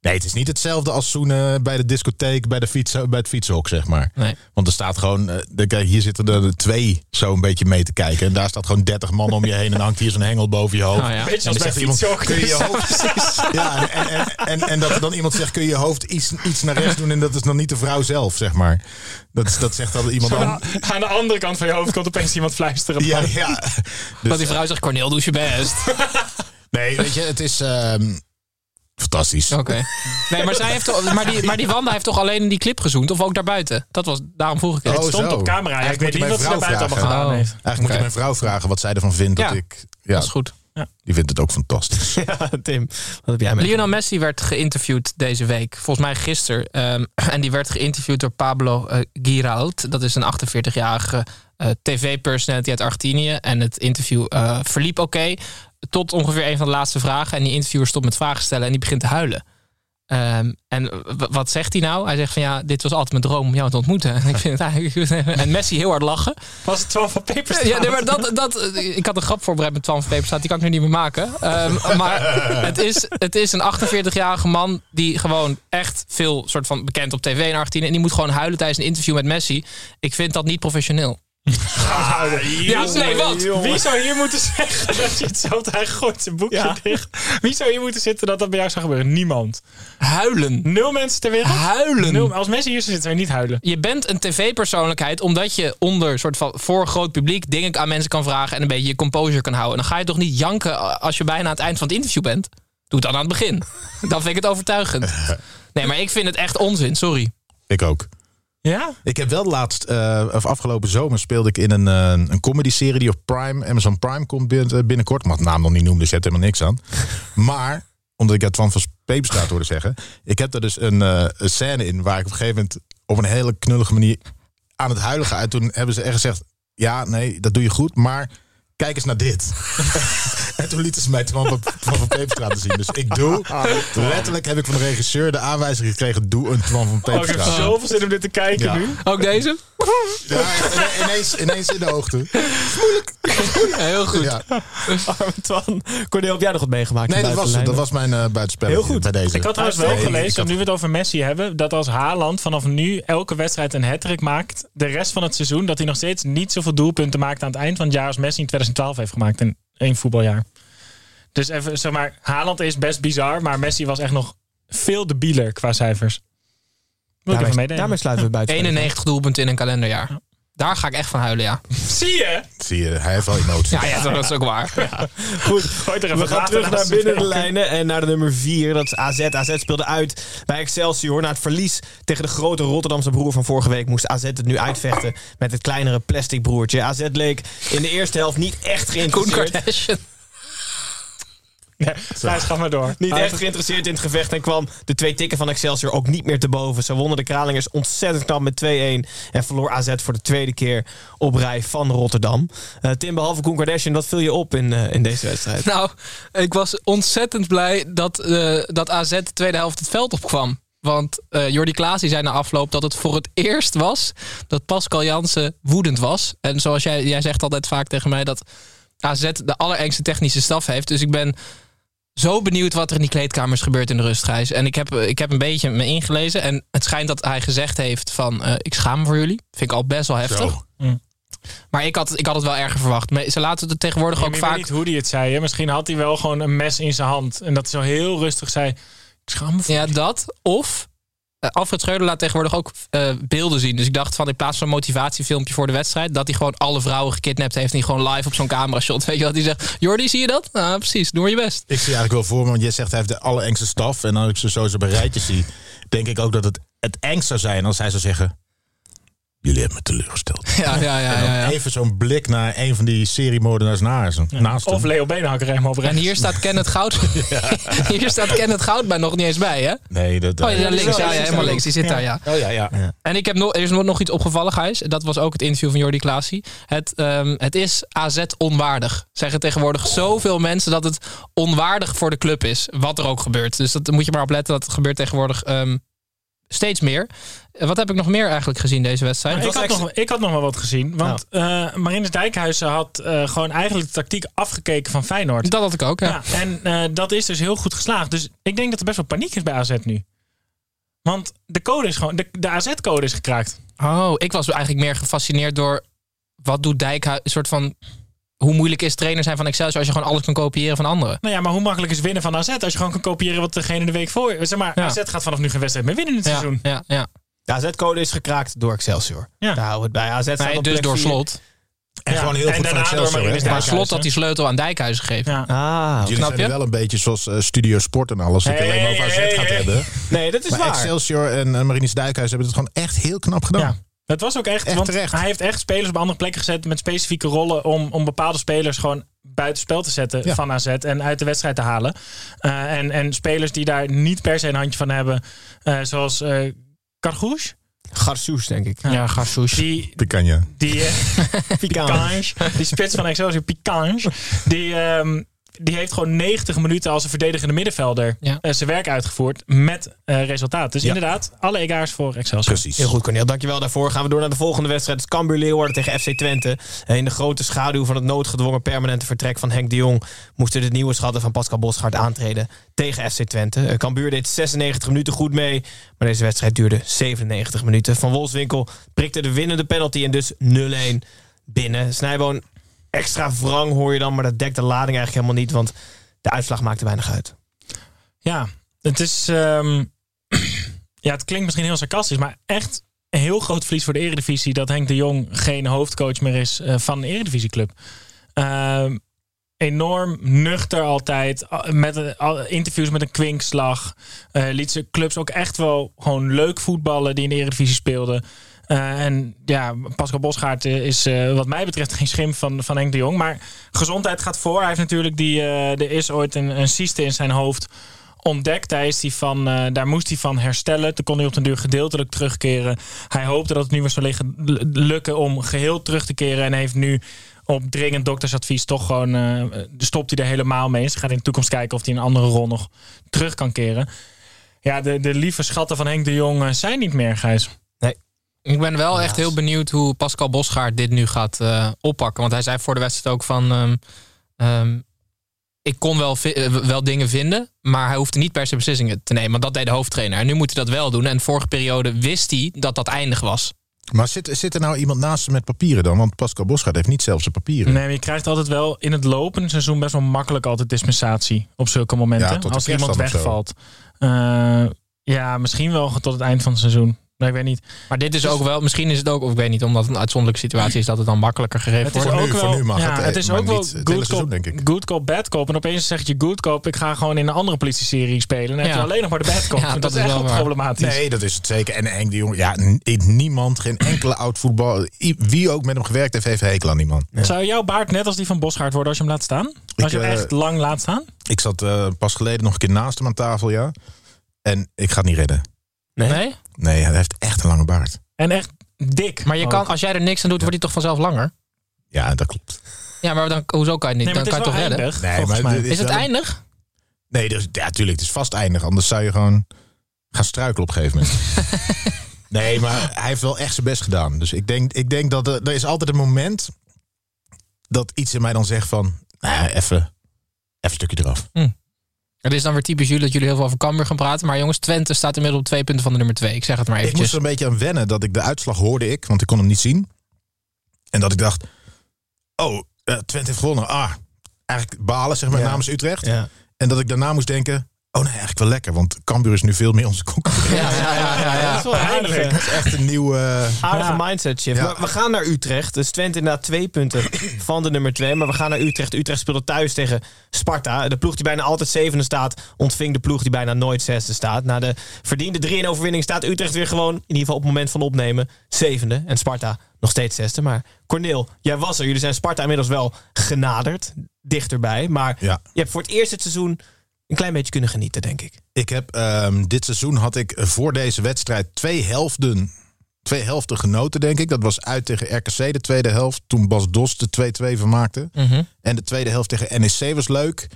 Nee, het is niet hetzelfde als zoenen bij de discotheek, bij, de fiets, bij het fietshok, zeg maar. Nee. Want er staat gewoon, uh, hier zitten er twee zo een beetje mee te kijken. En daar staat gewoon 30 man om je heen en hangt hier zo'n hengel boven je hoofd. Oh, ja. Beetje als bij fietshok. Kun je je hoofd, ja, en, en, en, en, dat er dan iemand zegt, kun je je hoofd iets, iets naar rechts doen en dat is nog niet de vrouw zelf, zeg maar. Dat, dat zegt dan iemand aan. Aan de andere kant van je hoofd komt opeens iemand fluisteren. Ja, ja. Dus, dat die vrouw zegt, Cornel, doe je best. nee, weet je, het is... Um, Fantastisch. Oké. Okay. Nee, maar, zij heeft toch, maar, die, maar die Wanda heeft toch alleen in die clip gezoend? Of ook daarbuiten? Dat was, daarom vroeg ik het. Oh, het stond zo. op camera. Ja, ik weet niet wat ze daarbuiten allemaal gedaan Oh. heeft. Eigenlijk moet je mijn vrouw vragen wat zij ervan vindt. Ja, dat ik, ja, Dat is goed. Ja. Die vindt het ook fantastisch. Ja, Tim, wat heb jij mee? Lionel Messi werd geïnterviewd deze week. Volgens mij gisteren. Um, en die werd geïnterviewd door Pablo uh, Giralt. Dat is een 48-jarige uh, tv-personality uit Argentinië. En het interview uh, verliep oké. Okay, tot ongeveer een van de laatste vragen. En die interviewer stopt met vragen stellen en die begint te huilen. Um, en wat zegt hij nou? Hij zegt van ja, dit was altijd mijn droom om jou te ontmoeten. En, ik vind het eigenlijk... en Messi heel hard lachen. Was het Twan van Peperstraat? Ja, nee, maar dat, dat, ik had een grap voorbereid met Twan van Peperstraat. Die kan ik nu niet meer maken. Um, maar het is, het is een 48-jarige man die gewoon echt veel soort van bekend op tv in Argentinië. En die moet gewoon huilen tijdens een interview met Messi. Ik vind dat niet professioneel. Ah, ja, nee, wat? Wie zou hier moeten zeggen dat je hetzelfde hij gooit zijn boekje ja. dicht? Wie zou hier moeten zitten dat dat bij jou zou gebeuren? Niemand. Huilen. Nul mensen ter wereld? Huilen. Nul, als mensen hier zitten, zou je niet huilen. Je bent een tv-persoonlijkheid omdat je onder soort van voor groot publiek dingen aan mensen kan vragen en een beetje je composure kan houden. En dan ga je toch niet janken als je bijna aan het eind van het interview bent? Doe het dan aan het begin. Dan vind ik het overtuigend. Nee, maar ik vind het echt onzin. Sorry. Ik ook. Ja? Ik heb wel laatst, uh, of afgelopen zomer speelde ik in een, uh, een comedy-serie die op Prime, Amazon Prime komt binnen, binnenkort. Mag het naam nog niet noemen, dus je hebt helemaal niks aan. maar, omdat ik het van van Peperstraat hoorde zeggen, ik heb er dus een, uh, een scène in waar ik op een gegeven moment op een hele knullige manier aan het huilen ga. En toen hebben ze echt gezegd, ja, nee, dat doe je goed, maar kijk eens naar dit. en toen lieten ze mij Twan van, van Peperstraat zien. Dus ik doe, letterlijk heb ik van de regisseur de aanwijzing gekregen, doe een Twan van Peperstraat. Oh, ik heb zoveel zin om dit te kijken Ja. nu. Ook deze? Ja, ineens, ineens in de hoogte. Moeilijk. Heel goed. Ja. Arme Twan. Cornel, heb jij nog wat meegemaakt? Nee, dat was, dat was mijn uh, buitenspel Heel goed. bij deze. Ik had trouwens wel gelezen, had- nu we het over Messi hebben, dat als Haaland vanaf nu elke wedstrijd een hat maakt, de rest van het seizoen, dat hij nog steeds niet zoveel doelpunten maakt aan het eind van het jaar als Messi in 2012 heeft gemaakt in één voetbaljaar. Dus even, zeg maar, Haaland is best bizar, maar Messi was echt nog veel debieler qua cijfers. Wil ik even Daarmee, daarmee sluiten we buiten. 91 doelpunten in een kalenderjaar. Daar ga ik echt van huilen, ja. Zie je? Zie je, hij heeft wel emoties. Ja, ja dat is ook waar. Goed, Gooi er even we gaan terug naar binnen de lijnen en naar de nummer 4. Dat is AZ. AZ speelde uit bij Excelsior. Na het verlies tegen de grote Rotterdamse broer van vorige week... moest AZ het nu uitvechten met het kleinere plastic broertje. AZ leek in de eerste helft niet echt geïnteresseerd. Nee, Gijs, ga maar door. Niet Hij echt heeft- geïnteresseerd in het gevecht en kwam de twee tikken van Excelsior ook niet meer te boven. Ze wonnen de Kralingers ontzettend knap met 2-1 en verloor AZ voor de tweede keer op rij van Rotterdam. Eh, Tim, behalve Koen Kardashian, wat viel je op in, eh, in deze wedstrijd? Nou, ik was ontzettend blij dat, eh, dat AZ de tweede helft het veld opkwam. Want eh Jordi Klaas die zei na afloop dat het voor het eerst was dat Pascal Jansen woedend was. En zoals jij, jij zegt altijd vaak tegen mij dat AZ de allerengste technische staf heeft. Dus ik ben zo benieuwd wat er in die kleedkamers gebeurt in de rustreis. En ik heb, ik heb een beetje me ingelezen. En het schijnt dat hij gezegd heeft van eh, ik schaam me voor jullie. Vind ik al best wel heftig. Zo. Maar ik had, ik had het wel erger verwacht. Maar Ze laten het tegenwoordig Ja, ook maar ik weet vaak... niet hoe hij het zei. Hè? Misschien had hij wel gewoon een mes in zijn hand. En dat hij zo heel rustig zei... Ik schaam me voor Ja, dat. Of Alfred Schreuder laat tegenwoordig ook eh, beelden zien. Dus ik dacht van in plaats van een motivatiefilmpje voor de wedstrijd... dat hij gewoon alle vrouwen gekidnapt heeft... en die gewoon live op zo'n camera shot. Weet je wat hij zegt? Jordi, zie je dat? Nou, precies. Doe maar je best. Ik zie eigenlijk wel voor me, want jij zegt hij heeft de allerengste staf. En als ik ze zo zo bij rijtjes zie, denk ik ook dat het het engst zou zijn als hij zou zeggen... Jullie hebben me teleurgesteld. Ja, ja, ja. En dan ja, ja. even zo'n blik naar een van die seriemoordenaars naast hem. Naast Of hem. Leo Beenhakker helemaal op En hier staat Kenneth Goud. hier staat Kenneth Goudbij nog niet eens bij, hè? Nee, dat... Oh, ja, links. Ja, ja, helemaal Ja. links. Die zit daar, ja. Oh ja, ja. En ik heb nog, er is nog iets opgevallen, Gijs. Dat was ook het interview van Jordi Klaasie. Het, ehm, het is AZ onwaardig. Zeggen tegenwoordig zoveel mensen dat het onwaardig voor de club is. Wat er ook gebeurt. Dus dat moet je maar opletten. Dat gebeurt tegenwoordig ehm, steeds meer. Eh, Wat heb ik nog meer eigenlijk gezien deze wedstrijd? ik, had nog, ik had nog wel wat gezien. Want eh Marinus Dijkhuizen had eh, gewoon eigenlijk de tactiek afgekeken van Feyenoord. Dat had ik ook, ja. en eh, dat is dus heel goed geslaagd. Dus ik denk dat er best wel paniek is bij AZ nu. Want de code is gewoon, de, de AZ-code is gekraakt. Oh, ik was eigenlijk meer gefascineerd door... wat doet Dijkhuizen... Een soort van... Hoe moeilijk is trainer zijn van Excelsior als je gewoon alles kan kopiëren van anderen? Nou ja, maar hoe makkelijk is winnen van AZ als je gewoon kan kopiëren wat degene de week voor. Zeg maar, Ja. AZ gaat vanaf nu geen wedstrijd meer winnen in het Ja, seizoen. ja, ja. De AZ-code is gekraakt door Excelsior. Ja. Daar houden we het bij. AZ staat Nee, op dus door vier. slot. En Ja, gewoon heel en goed van Excelsior. Maar Dijkhuizen. slot had die sleutel aan Dijkhuizen gegeven. Ja. Ah, Jullie Snap zijn je? wel een beetje zoals eh, Studio Sport en alles. Dat je Hey, alleen maar over AZ hey, gaat hey. hebben. nee, dat is Maar waar. Excelsior en uh, Marinus Dijkhuis hebben het gewoon echt heel knap gedaan. Het was ook echt, Echt want terecht. hij heeft echt spelers op andere plekken gezet met specifieke rollen om, om bepaalde spelers gewoon buitenspel te zetten Ja. van AZ en uit de wedstrijd te halen. Eh, en, en spelers die daar niet per se een handje van hebben, eh, zoals eh Cargouche. Garsoes, denk ik. Ja, Garsouche. Die, Pikanje. die, Picange, die spits van Excelsior, Picange, die, ehm, die heeft gewoon 90 minuten als een verdedigende middenvelder Ja. eh, zijn werk uitgevoerd met eh, resultaat. Dus Ja. inderdaad, alle egaars voor Excelsior. Precies. Heel goed, Cornel. Dankjewel daarvoor. Gaan we door naar de volgende wedstrijd. Het Cambuur Leeuwarden tegen FC Twente. Eh, In de grote schaduw van het noodgedwongen permanente vertrek van Henk de Jong... moesten de nieuwe schatten van Pascal Bosgaard aantreden tegen FC Twente. Cambuur deed 96 minuten goed mee, maar deze wedstrijd duurde 97 minuten. Van Wolfswinkel prikte de winnende penalty en dus 0-1 binnen. Snijboon, extra wrang hoor je dan, maar dat dekt de lading eigenlijk helemaal niet... want de uitslag maakte weinig uit. Ja, het is. ehm, ja, het klinkt misschien heel sarcastisch, maar echt een heel groot verlies voor de Eredivisie dat Henk de Jong geen hoofdcoach meer is eh, van een Eredivisieclub. Ehm enorm nuchter altijd, met interviews met een kwinkslag. Eh liet ze clubs ook echt wel gewoon leuk voetballen die in de Eredivisie speelden. Eh, en ja, Pascal Bosgaard eh, is eh, wat mij betreft geen schim van, van Henk de Jong. Maar gezondheid gaat voor. Hij heeft natuurlijk die, er is ooit een, een cyste in zijn hoofd ontdekt. Daar, is hij van, daar moest hij van herstellen. Toen kon hij op den duur gedeeltelijk terugkeren. Hij hoopte dat het nu weer zou lukken om geheel terug te keren. En heeft nu op dringend doktersadvies toch gewoon... stopt hij er helemaal mee. Ze gaat in de toekomst kijken of hij een andere rol nog terug kan keren. Ja, de, de lieve schatten van Henk de Jong zijn niet meer, Gijs. Ik ben wel echt heel benieuwd hoe Pascal Bosgaard dit nu gaat eh, oppakken. Want hij zei voor de wedstrijd ook van... ehm, ehm, ik kon wel, eh, wel dingen vinden, maar hij hoefde niet per se beslissingen te nemen. Want dat deed de hoofdtrainer. En nu moet hij dat wel doen. En vorige periode wist hij dat dat eindig was. Maar zit, zit er nou iemand naast hem met papieren dan? Want Pascal Bosgaard heeft niet zelf zijn papieren. Nee, maar je krijgt altijd wel in het lopende seizoen best wel makkelijk altijd dispensatie op zulke momenten. Ja, tot de als iemand wegvalt. Eh, ja, misschien wel tot het eind van het seizoen. Nee, ik weet niet. Maar dit is ook wel, misschien is het ook, of ik weet niet, omdat het een uitzonderlijke situatie is, dat het dan makkelijker is wordt. ook wel, ja, het is ook wel good seizoen, cop, denk ik. good cop, bad cop. En opeens zeg je good cop, ik ga gewoon in een andere politieserie spelen. En dan heb je alleen nog maar de bad cop. Ja, dat, dat is is echt wel problematisch. Nee, dat is het zeker. En eng die jongen. Ja, niemand, geen enkele oud voetbal. Wie ook met hem gewerkt heeft, heeft hekel aan die man. Zou jouw baard net als die van Bosgaard worden als je hem laat staan? Als je hem eh, echt lang laat staan? Ik zat eh, pas geleden nog een keer naast hem aan tafel, ja. En ik ga het niet redden. Nee? Nee, hij heeft echt een lange baard. En echt dik. Maar je kan, als jij er niks aan doet, wordt hij toch vanzelf langer? Ja, dat klopt. Ja, maar dan, hoezo kan je niet? Nee, dan het kan je toch redden? eindig, Nee, maar mij. Is het wel- eindig? Nee, dus, ja, tuurlijk. Het is vast eindig. Anders zou je gewoon gaan struikelen op een gegeven moment. nee, maar hij heeft wel echt zijn best gedaan. Dus ik denk, ik denk dat er, er is altijd een moment dat iets in mij dan zegt van... Nou, ja, even, even een stukje eraf. Het is dan weer typisch jullie dat jullie heel veel over Cambuur gaan praten. Maar jongens, Twente staat inmiddels op twee punten van de nummer twee. Ik zeg het maar Ik moest er een beetje aan wennen dat ik de uitslag hoorde ik, want ik kon hem niet zien. En dat ik dacht, oh, eh, Twente heeft gewonnen. Ah, eigenlijk balen, zeg maar, Ja. namens Utrecht. Ja. En dat ik daarna moest denken, oh nee, eigenlijk wel lekker. Want Cambuur is nu veel meer onze concurrent. Ja, ja, ja, ja, ja. Dat is wel aardig. Dat is echt een nieuwe... Aardige Ja. mindset shift. Ja. We gaan naar Utrecht. Dus Twente inderdaad twee punten van de nummer twee. Maar we gaan naar Utrecht. Utrecht speelde thuis tegen Sparta. De ploeg die bijna altijd zevende staat... ontving de ploeg die bijna nooit zesde staat. Na de verdiende 3-1 overwinning staat Utrecht weer gewoon... in ieder geval op het moment van opnemen zevende. En Sparta nog steeds zesde. Maar Corneel, jij was er. Jullie zijn Sparta inmiddels wel genaderd. Dichterbij. Maar Ja. je hebt voor het eerst het seizoen... een klein beetje kunnen genieten, denk ik. Ik heb ehm, dit seizoen had ik voor deze wedstrijd twee helften, twee helften genoten, denk ik. Dat was uit tegen RKC de tweede helft. Toen Bas Dos de 2-2 vermaakte. Mhm. En de tweede helft tegen NEC was leuk.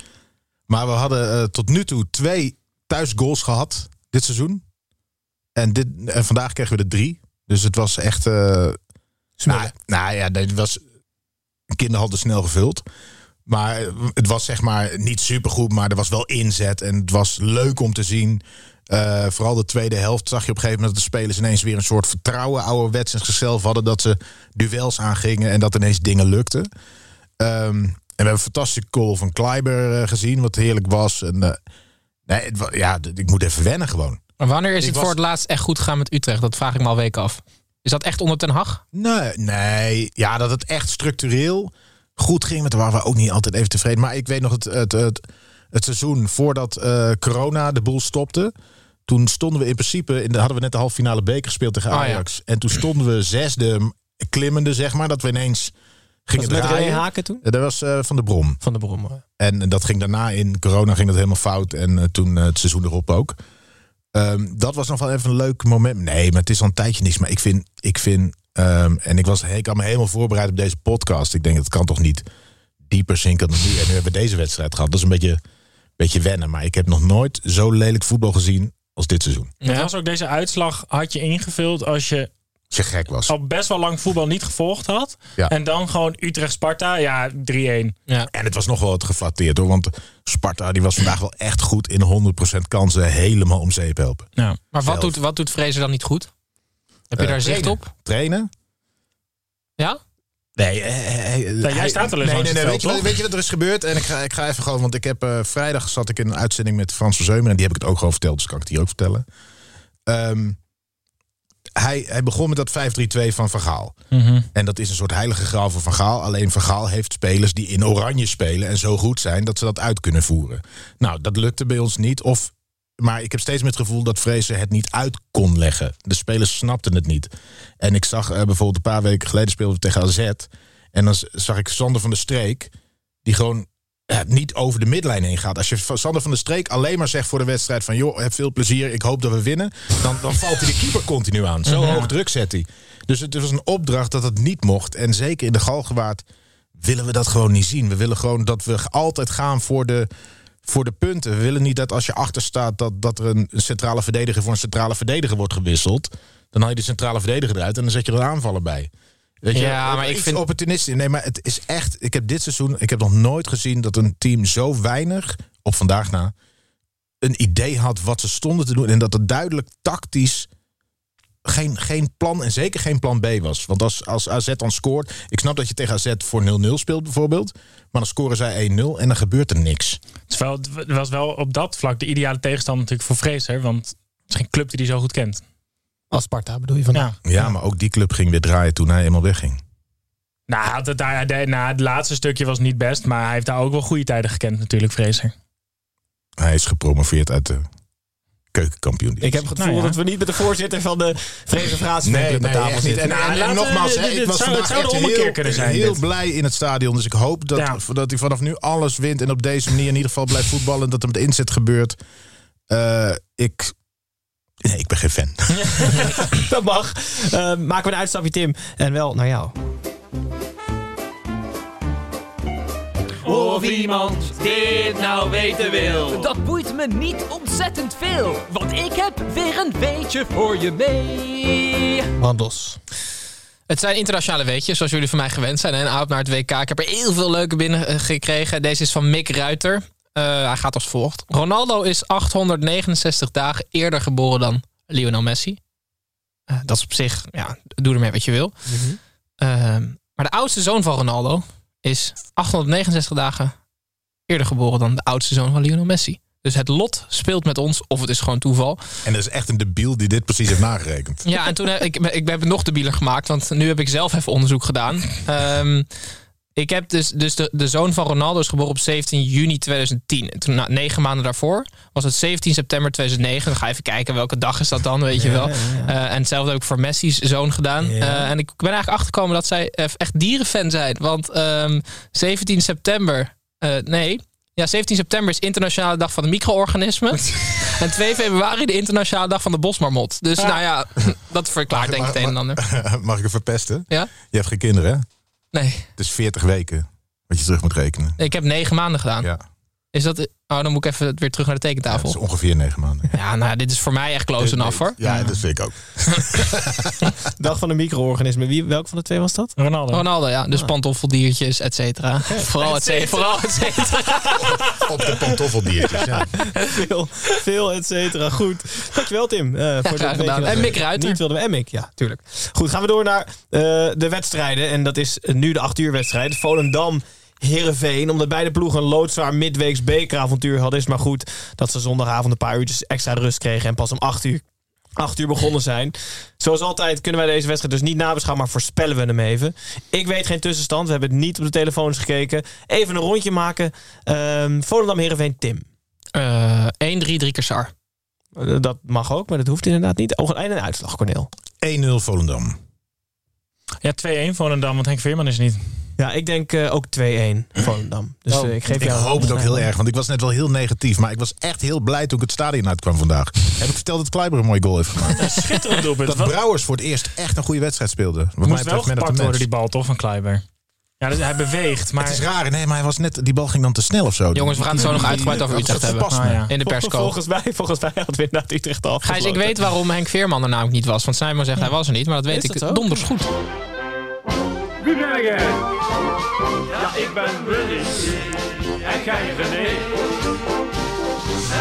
Maar we hadden eh, tot nu toe twee thuisgoals gehad dit seizoen. En, dit, en vandaag kregen we er drie. Dus het was echt... eh nou, nou ja, het was een kinderhand snel gevuld. Maar het was zeg maar niet supergoed, maar er was wel inzet. En het was leuk om te zien. Eh, vooral de tweede helft zag je op een gegeven moment dat de spelers ineens weer een soort vertrouwen, ouderwets in zichzelf hadden. Dat ze duels aangingen en dat ineens dingen lukten. Ehm, en we hebben een fantastische goal van Kleiber eh, gezien, wat heerlijk was. En, eh, nee, het ja, ik moet even wennen gewoon. Maar wanneer is Ik het was- voor het laatst echt goed gegaan met Utrecht? Dat vraag ik me al weken af. Is dat echt onder Ten Hag? Nee, nee, ja, dat het echt structureel goed ging. Met daar waren we ook niet altijd even tevreden. Maar ik weet nog het, het, het, het seizoen voordat eh, corona de boel stopte. Toen stonden we in principe, in de, hadden we net de halve finale beker gespeeld tegen Ah, ja. Ajax. En toen stonden we zesde klimmende, zeg maar. Dat we ineens gingen Was het draaien. Haken toen? Eh, Dat was eh, van de Brom. Van de Brom. En dat ging daarna in corona ging dat helemaal fout. En toen het seizoen erop ook. Ehm, dat was nog wel even een leuk moment. Nee, maar het is al een tijdje niks. Maar ik vind, ik vind ehm, en ik was ik had me helemaal voorbereid op deze podcast. Ik denk, het kan toch niet dieper zinken dan nu. En nu hebben we deze wedstrijd gehad. Dat is een beetje, beetje wennen. Maar ik heb nog nooit zo lelijk voetbal gezien als dit seizoen. Het was ook deze uitslag had je ingevuld als je Als je gek was. al best wel lang voetbal niet gevolgd had. Ja. En dan gewoon Utrecht-Sparta, ja, 3-1. Ja. En het was nog wel wat geflatteerd hoor. Want Sparta die was vandaag wel echt goed in 100% kansen helemaal om zeep helpen. Ja. Maar wat Zelf. doet, wat doet Fraser dan niet goed? Heb je Eh, daar zicht trainen. op? Trainen? Ja? Nee, eh, eh, jij hij- staat eens nee, nee, nee, weet, je, weet je wat er is gebeurd? En ik ga, ik ga even gewoon, want ik heb eh, vrijdag zat ik in een uitzending met Frans Verzeumer en die heb ik het ook gewoon verteld, dus kan ik het hier ook vertellen. Ehm, hij, hij begon met dat 5-3-2 van Van Gaal. Mhm. En dat is een soort heilige graal voor Van Gaal. Alleen Van Gaal heeft spelers die in oranje spelen en zo goed zijn dat ze dat uit kunnen voeren. Nou, dat lukte bij ons niet. Of, maar ik heb steeds meer het gevoel dat Fraser het niet uit kon leggen. De spelers snapten het niet. En ik zag eh, bijvoorbeeld een paar weken geleden speelden we tegen AZ. En dan zag ik Sander van der Streek, die gewoon ja, niet over de midlijn heen gaat. Als je Sander van der Streek alleen maar zegt voor de wedstrijd van... joh, heb veel plezier, ik hoop dat we winnen... dan, dan valt hij de keeper continu aan. Zo hoog druk zet hij. Dus het was een opdracht dat het niet mocht. En zeker in de Galgenwaard willen we dat gewoon niet zien. We willen gewoon dat we altijd gaan voor de, voor de punten. We willen niet dat als je achter staat... dat, dat er een centrale verdediger voor een centrale verdediger wordt gewisseld. Dan haal je de centrale verdediger eruit en dan zet je er een aanvaller bij. Weet je, Ja, maar ik vind- opportunistisch. Nee, maar het is echt. Ik heb dit seizoen. Ik heb nog nooit gezien dat een team zo weinig op vandaag na een idee had wat ze stonden te doen en dat het duidelijk tactisch geen, geen plan en zeker geen plan B was. Want als, als AZ dan scoort, ik snap dat je tegen AZ voor 0-0 speelt bijvoorbeeld, maar dan scoren zij 1-0 en dan gebeurt er niks. Wel, het was wel op dat vlak de ideale tegenstander natuurlijk voor Fraser. Want het is geen club die hij zo goed kent. Als Sparta bedoel je vandaag? Ja, maar ook die club ging weer draaien toen hij eenmaal wegging. Nou, het, daar, de, nou, het laatste stukje was niet best, maar hij heeft daar ook wel goede tijden gekend natuurlijk, Fraser. Hij is gepromoveerd uit de keukenkampioen. Ik heb het gevoel Nou ja. dat we niet met de voorzitter van de Vreemde Vraats Nee, aan nee, tafel zitten. En, en, en we- nogmaals, hè, dit- ik was zou- vandaag het zou de echt heel, kunnen zijn, heel dit. blij in het stadion. Dus ik hoop dat, Ja. dat hij vanaf nu alles wint en op deze manier in ieder geval blijft voetballen. Dat er met inzet gebeurt. Eh, ik, nee, ik ben geen fan. Dat mag. Eh, maken we een uitstapje, Tim. En wel naar jou. Of iemand dit nou weten wil. Dat boeit me niet ontzettend veel, want ik heb weer een weetje voor je mee. Wandels. Het zijn internationale weetjes, zoals jullie van mij gewend zijn. En out naar het WK. Ik heb er heel veel leuke binnen eh, gekregen. Deze is van Mick Ruiter. Eh, hij gaat als volgt. Ronaldo is 869 dagen eerder geboren dan Lionel Messi. Eh, dat is op zich, ja, doe ermee wat je wil. Ehm, maar de oudste zoon van Ronaldo is 869 dagen eerder geboren dan de oudste zoon van Lionel Messi. Dus het lot speelt met ons, of het is gewoon toeval. En er is echt een debiel die dit precies heeft nagerekend. Ja, en toen heb ik, ik heb het nog debieler gemaakt, want nu heb ik zelf even onderzoek gedaan. Ehm, ik heb dus, dus de, de zoon van Ronaldo is geboren op 17 juni 2010. En toen, nou, negen maanden daarvoor, was het 17 september 2009. Dan ga even kijken welke dag is dat dan, weet je wel. Eh, en hetzelfde heb ik voor Messi's zoon gedaan. Ja. Eh, en ik ben eigenlijk achtergekomen dat zij echt dierenfan zijn. Want ehm, 17 september, eh, nee... Ja, 17 september is Internationale Dag van de Micro-organismen. en 2 februari de Internationale Dag van de Bosmarmot. Dus nou ja, dat verklaart denk ik het een en ander. Mag ik het verpesten? Ja? Je hebt geen kinderen, hè? Nee, Het is 40 weken wat je terug moet rekenen. ik heb negen maanden gedaan. Ja, Is dat... Oh, dan moet ik even weer terug naar de dat tekentafel. is ongeveer 9 maanden. Ja, nou dit is voor mij echt close enough hoor. Ja, dat vind ik ook. Dag van de micro-organismen. Wie, welke van de twee was dat? Ronaldo. Ronaldo, ja. Dus pantoffeldiertjes, et cetera. Vooral et cetera. Vooral et cetera. Op de pantoffeldiertjes, ja. veel, veel, et cetera. Goed. Dankjewel, Tim. eh, voor dit dat En Mick Ruiter. Niet wilden we. En Mick, ja, tuurlijk. Goed, gaan we door naar eh, de wedstrijden. En dat is nu de 8 uur wedstrijd. Volendam. Heerenveen, omdat beide ploegen een loodzwaar midweeks bekeravontuur hadden, is maar goed dat ze zondagavond een paar uurtjes extra rust kregen en pas om 8 uur 8 uur begonnen zijn. Zoals altijd kunnen wij deze wedstrijd dus niet nabeschouwen, maar voorspellen we hem even. Ik weet geen tussenstand. We hebben het niet op de telefoons gekeken. Even een rondje maken. Ehm Volendam, Heerenveen, Tim. Eh 1-3, drie keer Sar. Eh, Dat mag ook, maar dat hoeft inderdaad niet. Oh, en een uitslag, Corneel. 1-0 Volendam. Ja, 2-1 Volendam, want Henk Veerman is niet. Ja, ik denk eh, ook 2-1 Volendam. Dus Oh, eh, ik geef Ik jou... hoop het ook heel erg, want ik was net wel heel negatief. Maar ik was echt heel blij toen ik het stadion uitkwam vandaag. Heb ik verteld dat Kleiber een mooie goal heeft gemaakt? Schitterend doelpunt. Dat Brouwers voor het eerst echt een goede wedstrijd speelde. Wat mij moest wel gepakt worden, die bal toch, van Kleiber. Ja, dus hij beweegt, maar... Het is raar, nee, maar hij was net, die bal ging dan te snel of zo. Jongens, we gaan het zo nog uitgebreid over Utrecht hebben. Ah, ja. In de persco. Volgens mij, volgens mij had we inderdaad Utrecht al Gijs, ik weet waarom Henk Veerman er namelijk niet was. Want Simon zegt hij was er niet, maar dat weet Is ik dat donders goed. Wie ben jij? Ja, ik ben Willy. En jij René.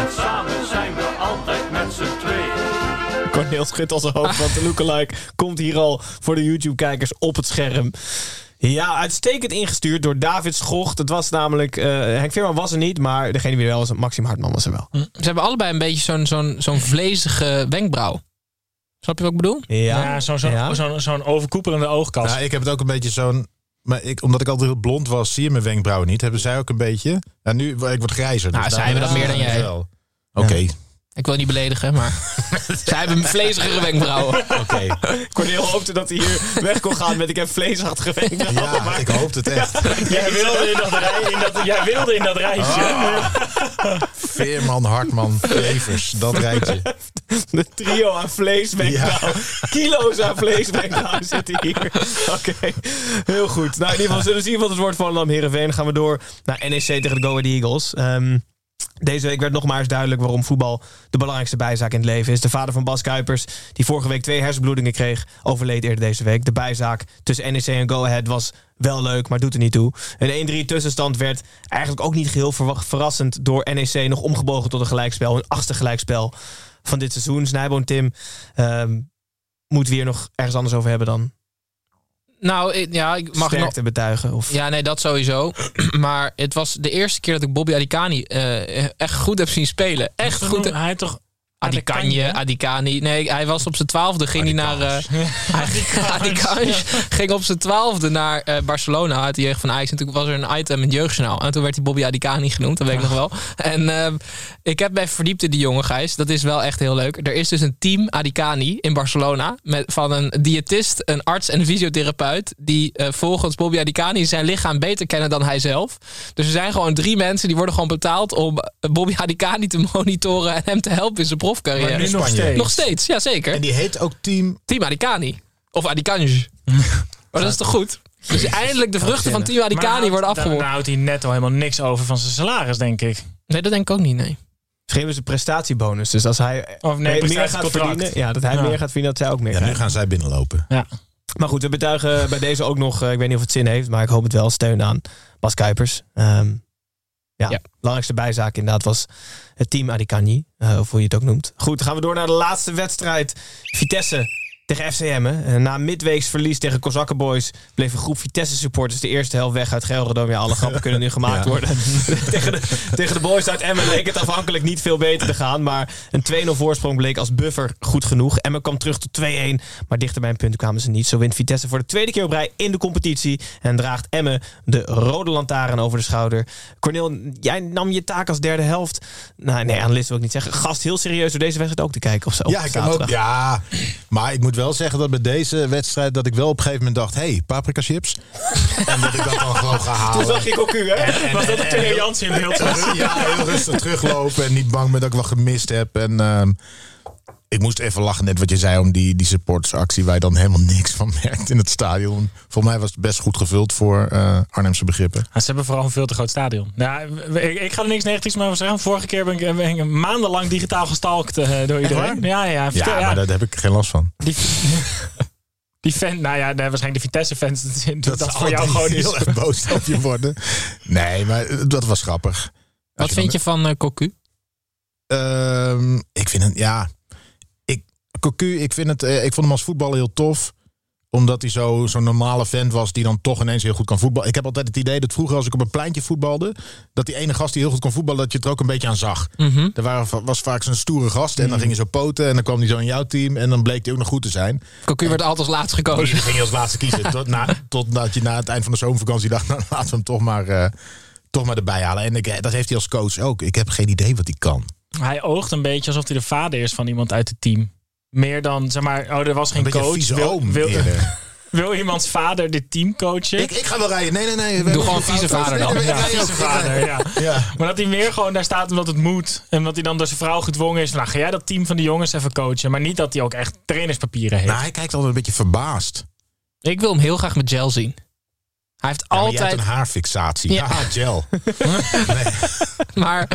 En samen zijn we altijd met z'n tweeën. Corneel schudt al zijn hoofd, want de lookalike komt hier al voor de YouTube-kijkers op het scherm. Ja, uitstekend ingestuurd door David Schocht. Het was namelijk... eh, Henk Veerman was er niet, maar degene die er wel was, Maxim Hartman was er wel. Ze hebben allebei een beetje zo'n zo'n zo'n vlezige wenkbrauw. Snap je wat ik bedoel? Ja, zo'n zo'n Ja. zo'n- zo'n overkoepelende oogkas. Nou, ik heb het ook een beetje zo'n... Maar ik, omdat ik altijd heel blond was, zie je mijn wenkbrauwen niet. Hebben zij ook een beetje? Ja, nu ik word grijzer. Nou, dus zij hebben dat meer dan jij. wel. Oké, Ik wil niet beledigen, maar zij hebben vlezigere wenkbrauwen. oké. Corneel hoopte dat hij hier weg kon gaan met ik heb vleesachtige wenkbrauwen. Ja, maar ik hoop het echt. Jij wilde in dat, rij, in dat, jij wilde in dat rijtje. Oh. Veerman, Hartman, Evers, dat rijtje. de trio aan vleeswenkbrauwen. Kilo's aan vleeswenkbrauwen zitten hier. Oké, heel goed. Nou, in ieder geval zullen we zien wat het wordt van Lam Heerenveen. Dan gaan we door naar NEC tegen de Go Ahead Eagles. Ehm, deze week werd nog maar eens duidelijk waarom voetbal de belangrijkste bijzaak in het leven is. De vader van Bas Kuipers, die vorige week twee hersenbloedingen kreeg, overleed eerder deze week. De bijzaak tussen NEC en Go Ahead was wel leuk, maar doet er niet toe. Een 1-3 tussenstand werd eigenlijk ook niet geheel verrassend door NEC nog omgebogen tot een gelijkspel. Een achtste gelijkspel van dit seizoen. Snijboon Tim, moeten we hier nog ergens anders over hebben dan Nou, ik- ja, ik mag nog... sterkte betuigen? Of... Ja, nee, dat sowieso. Maar het was de eerste keer dat ik Bobby Alicani eh, echt goed heb zien spelen. Echt goed. Hij heeft toch Adikanje, Adikani. Nee, hij was op zijn twaalfde, ging hij naar... eh Adikanj ging op zijn twaalfde naar eh, Barcelona uit de jeugd van Ajax. En toen was er een item in het jeugdjournaal. En toen werd hij Bobby Adikani genoemd, dat weet ik nog wel. En ehm, ik heb me even verdiept in die jongen, Gijs. Dat is wel echt heel leuk. Er is dus een team Adikani in Barcelona. Met, van een diëtist, een arts en een fysiotherapeut. Die eh, volgens Bobby Adikani zijn lichaam beter kennen dan hij zelf. Dus er zijn gewoon drie mensen die worden gewoon betaald om eh, Bobby Adikani te monitoren en hem te helpen in zijn profcarrière. Maar nu nog steeds? Nog steeds, ja zeker. En die heet ook Team... Team Adikani. Of Adikanj. maar dat is toch goed? Dus eindelijk de vruchten van Team Adikani worden Dan afgewogen. houdt hij netto helemaal niks over van zijn salaris, denk ik. Nee, dat denk ik ook niet, nee. Schreven ze prestatiebonus. Dus als hij Of nee, meer gaat verdienen, ja, dat hij Ja. meer gaat verdienen, dat zij ook meer Ja, nu gaan zij binnenlopen. Ja. Maar goed, we betuigen bij deze ook nog, eh, ik weet niet of het zin heeft, maar ik hoop het wel, steun aan Bas Kuipers. Ehm, ja, belangrijkste bijzaak inderdaad was het team Adikani, eh of hoe je het ook noemt. Goed, dan gaan we door naar de laatste wedstrijd. Vitesse tegen FCM. Hè. Na midweeks verlies tegen Kozakkenboys bleef een groep Vitesse supporters de eerste helft weg uit Gelredome. Ja, alle grappen kunnen nu gemaakt Ja. worden. tegen, de, tegen de boys uit Emmen leek het afhankelijk niet veel beter te gaan. Maar een 2-0 voorsprong bleek als buffer goed genoeg. Emmen kwam terug tot 2-1. Maar dichter bij een punt kwamen ze niet. Zo wint Vitesse voor de tweede keer op rij in de competitie. En draagt Emmen de rode lantaarn over de schouder. Cornel, jij nam je taak als derde helft. Nou, nee, analist wil ik niet zeggen. Gast heel serieus door deze wedstrijd ook te kijken of zo. Ja, ik ook, ja, maar ik moet wel zeggen dat bij deze wedstrijd dat ik wel op een gegeven moment dacht, hey, paprika chips. en dat ik dat dan gewoon ga halen. Toen zag ik ook u, hè? Was dat ook de heer Jansen in beeld? Ja, heel rustig teruglopen en niet bang ben dat ik wat gemist heb. En ehm, ik moest even lachen net wat je zei om die, die supportersactie waar je dan helemaal niks van merkt in het stadion. Volgens mij was het best goed gevuld voor eh, Arnhemse begrippen. Ja, ze hebben vooral een veel te groot stadion. Ja, ik, ik ga er niks negatiefs meer over zeggen. Vorige keer ben ik, ben ik maandenlang digitaal gestalkt eh, door iedereen. Ja, ja, vertel- Ja, ja. maar daar heb ik geen last van. Die, die fan, nou ja, nee, waarschijnlijk de Vitesse-fans. Dat, dat, voor jou gewoon heel erg boos op je worden. Nee, maar eh, dat was grappig. Wat vind je van eh Cocu? Ehm, ik vind het, ja. Ik, Cocu, ik, vind het, eh, ik vond hem als voetballer heel tof. Omdat hij zo- zo'n normale vent was die dan toch ineens heel goed kan voetballen. Ik heb altijd het idee dat vroeger als ik op een pleintje voetbalde... dat die ene gast die heel goed kon voetballen, dat je het er ook een beetje aan zag. Mhm. Er waren, was vaak zo'n stoere gast en dan ging je zo poten... en dan kwam hij zo in jouw team en dan bleek hij ook nog goed te zijn. Cocu werd altijd als laatst gekozen. Die ging je als laatste kiezen. Tot na, totdat je na het eind van de zomervakantie dacht... nou, laten we hem toch maar, eh, toch maar erbij halen. En ik, eh, dat heeft hij als coach ook. Ik heb geen idee wat hij kan. Hij oogt een beetje alsof hij de vader is van iemand uit het team. Meer dan, zeg maar, oh, er was geen coach. vieze Wil, oom wil, wil iemands vader dit team coachen? Ik, ik ga wel rijden. Nee, nee, nee. we Doe gewoon vieze vader dan. Nee, nee, Ja, nee, vieze nee, vader, ja. Ja. Maar dat hij meer gewoon daar staat omdat het moet. En dat hij dan door zijn vrouw gedwongen is. van, Nou, ga jij dat team van de jongens even coachen. Maar niet dat hij ook echt trainerspapieren heeft. Nou, hij kijkt altijd een beetje verbaasd. Ik wil hem heel graag met gel zien. Hij heeft Ja, maar jij altijd... hebt een haarfixatie. Ja. Ja, gel. Maar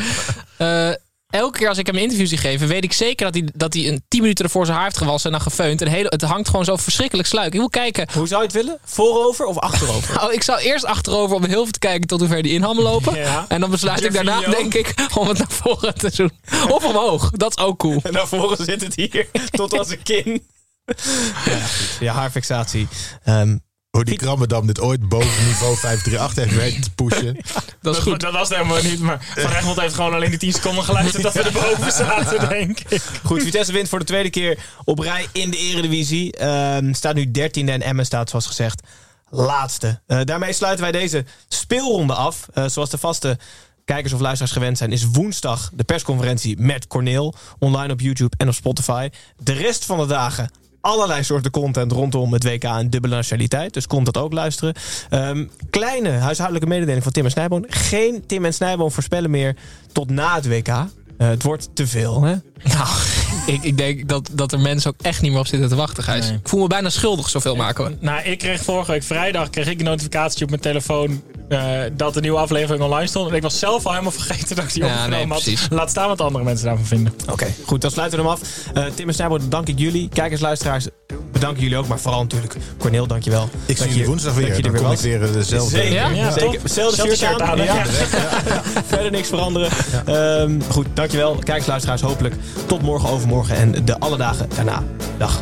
eh, elke keer als ik hem een interview zie geven, weet ik zeker dat hij, dat hij een 10 minuten ervoor zijn haar heeft gewassen en dan gefeund. En hele, het hangt gewoon zo verschrikkelijk sluik. Ik wil kijken. Hoe zou je het willen? Voorover of achterover? Nou, ik zou eerst achterover om heel veel te kijken tot hoever die in hammen lopen. Ja. En dan besluit ik daarna, denk ik, om het naar voren te doen. Of omhoog. Dat is ook cool. En naar voren zit het hier tot aan zijn kin. Ja, goed. ja haarfixatie. Ehm, Hoe die Krammerdam dit ooit boven niveau 538 heeft weten te pushen. Dat is goed. Dat was het helemaal niet. Maar Van Egmond heeft gewoon alleen die 10 seconden geluisterd dat we erboven zaten, denk ik. Goed, Vitesse wint voor de tweede keer op rij in de Eredivisie. Ehm, staat nu 13e en Emmen staat, zoals gezegd, laatste. Eh, daarmee sluiten wij deze speelronde af. Eh, zoals de vaste kijkers of luisteraars gewend zijn, is woensdag de persconferentie met Corneel. Online op YouTube en op Spotify. De rest van de dagen allerlei soorten content rondom het WK en dubbele nationaliteit. Dus komt dat ook luisteren. Ehm, kleine huishoudelijke mededeling van Tim en Snijboon. Geen Tim en Snijboon voorspellen meer tot na het WK. Eh, het wordt te veel, hè? Nou, ik, ik denk dat, dat er mensen ook echt niet meer op zitten te wachten, Gijs. Nee. Ik voel me bijna schuldig, zoveel maken we. Nou, ik kreeg vorige week vrijdag kreeg ik een notificatie op mijn telefoon eh, dat de nieuwe aflevering online stond. En ik was zelf al helemaal vergeten dat ik die Ja, opgenomen nee, had. precies. Laat staan wat andere mensen daarvan vinden. Oké, goed, dan sluiten we hem af. Eh, Tim en Snijboon, dank ik jullie. Kijkers, luisteraars, bedanken jullie ook. Maar vooral natuurlijk Corneel, dankjewel. Ik Dat zie jullie je- woensdag weer. je Dan er kom ik was. weer eh, dezelfde. Zeker, Ja? Ja, zeker. Hetzelfde shirt shirt aan. aan, Ja. ja. Verder niks veranderen. Ehm, goed, dankjewel. Kijkers, luisteraars, hopelijk tot morgen, overmorgen en de alle dagen daarna. Dag.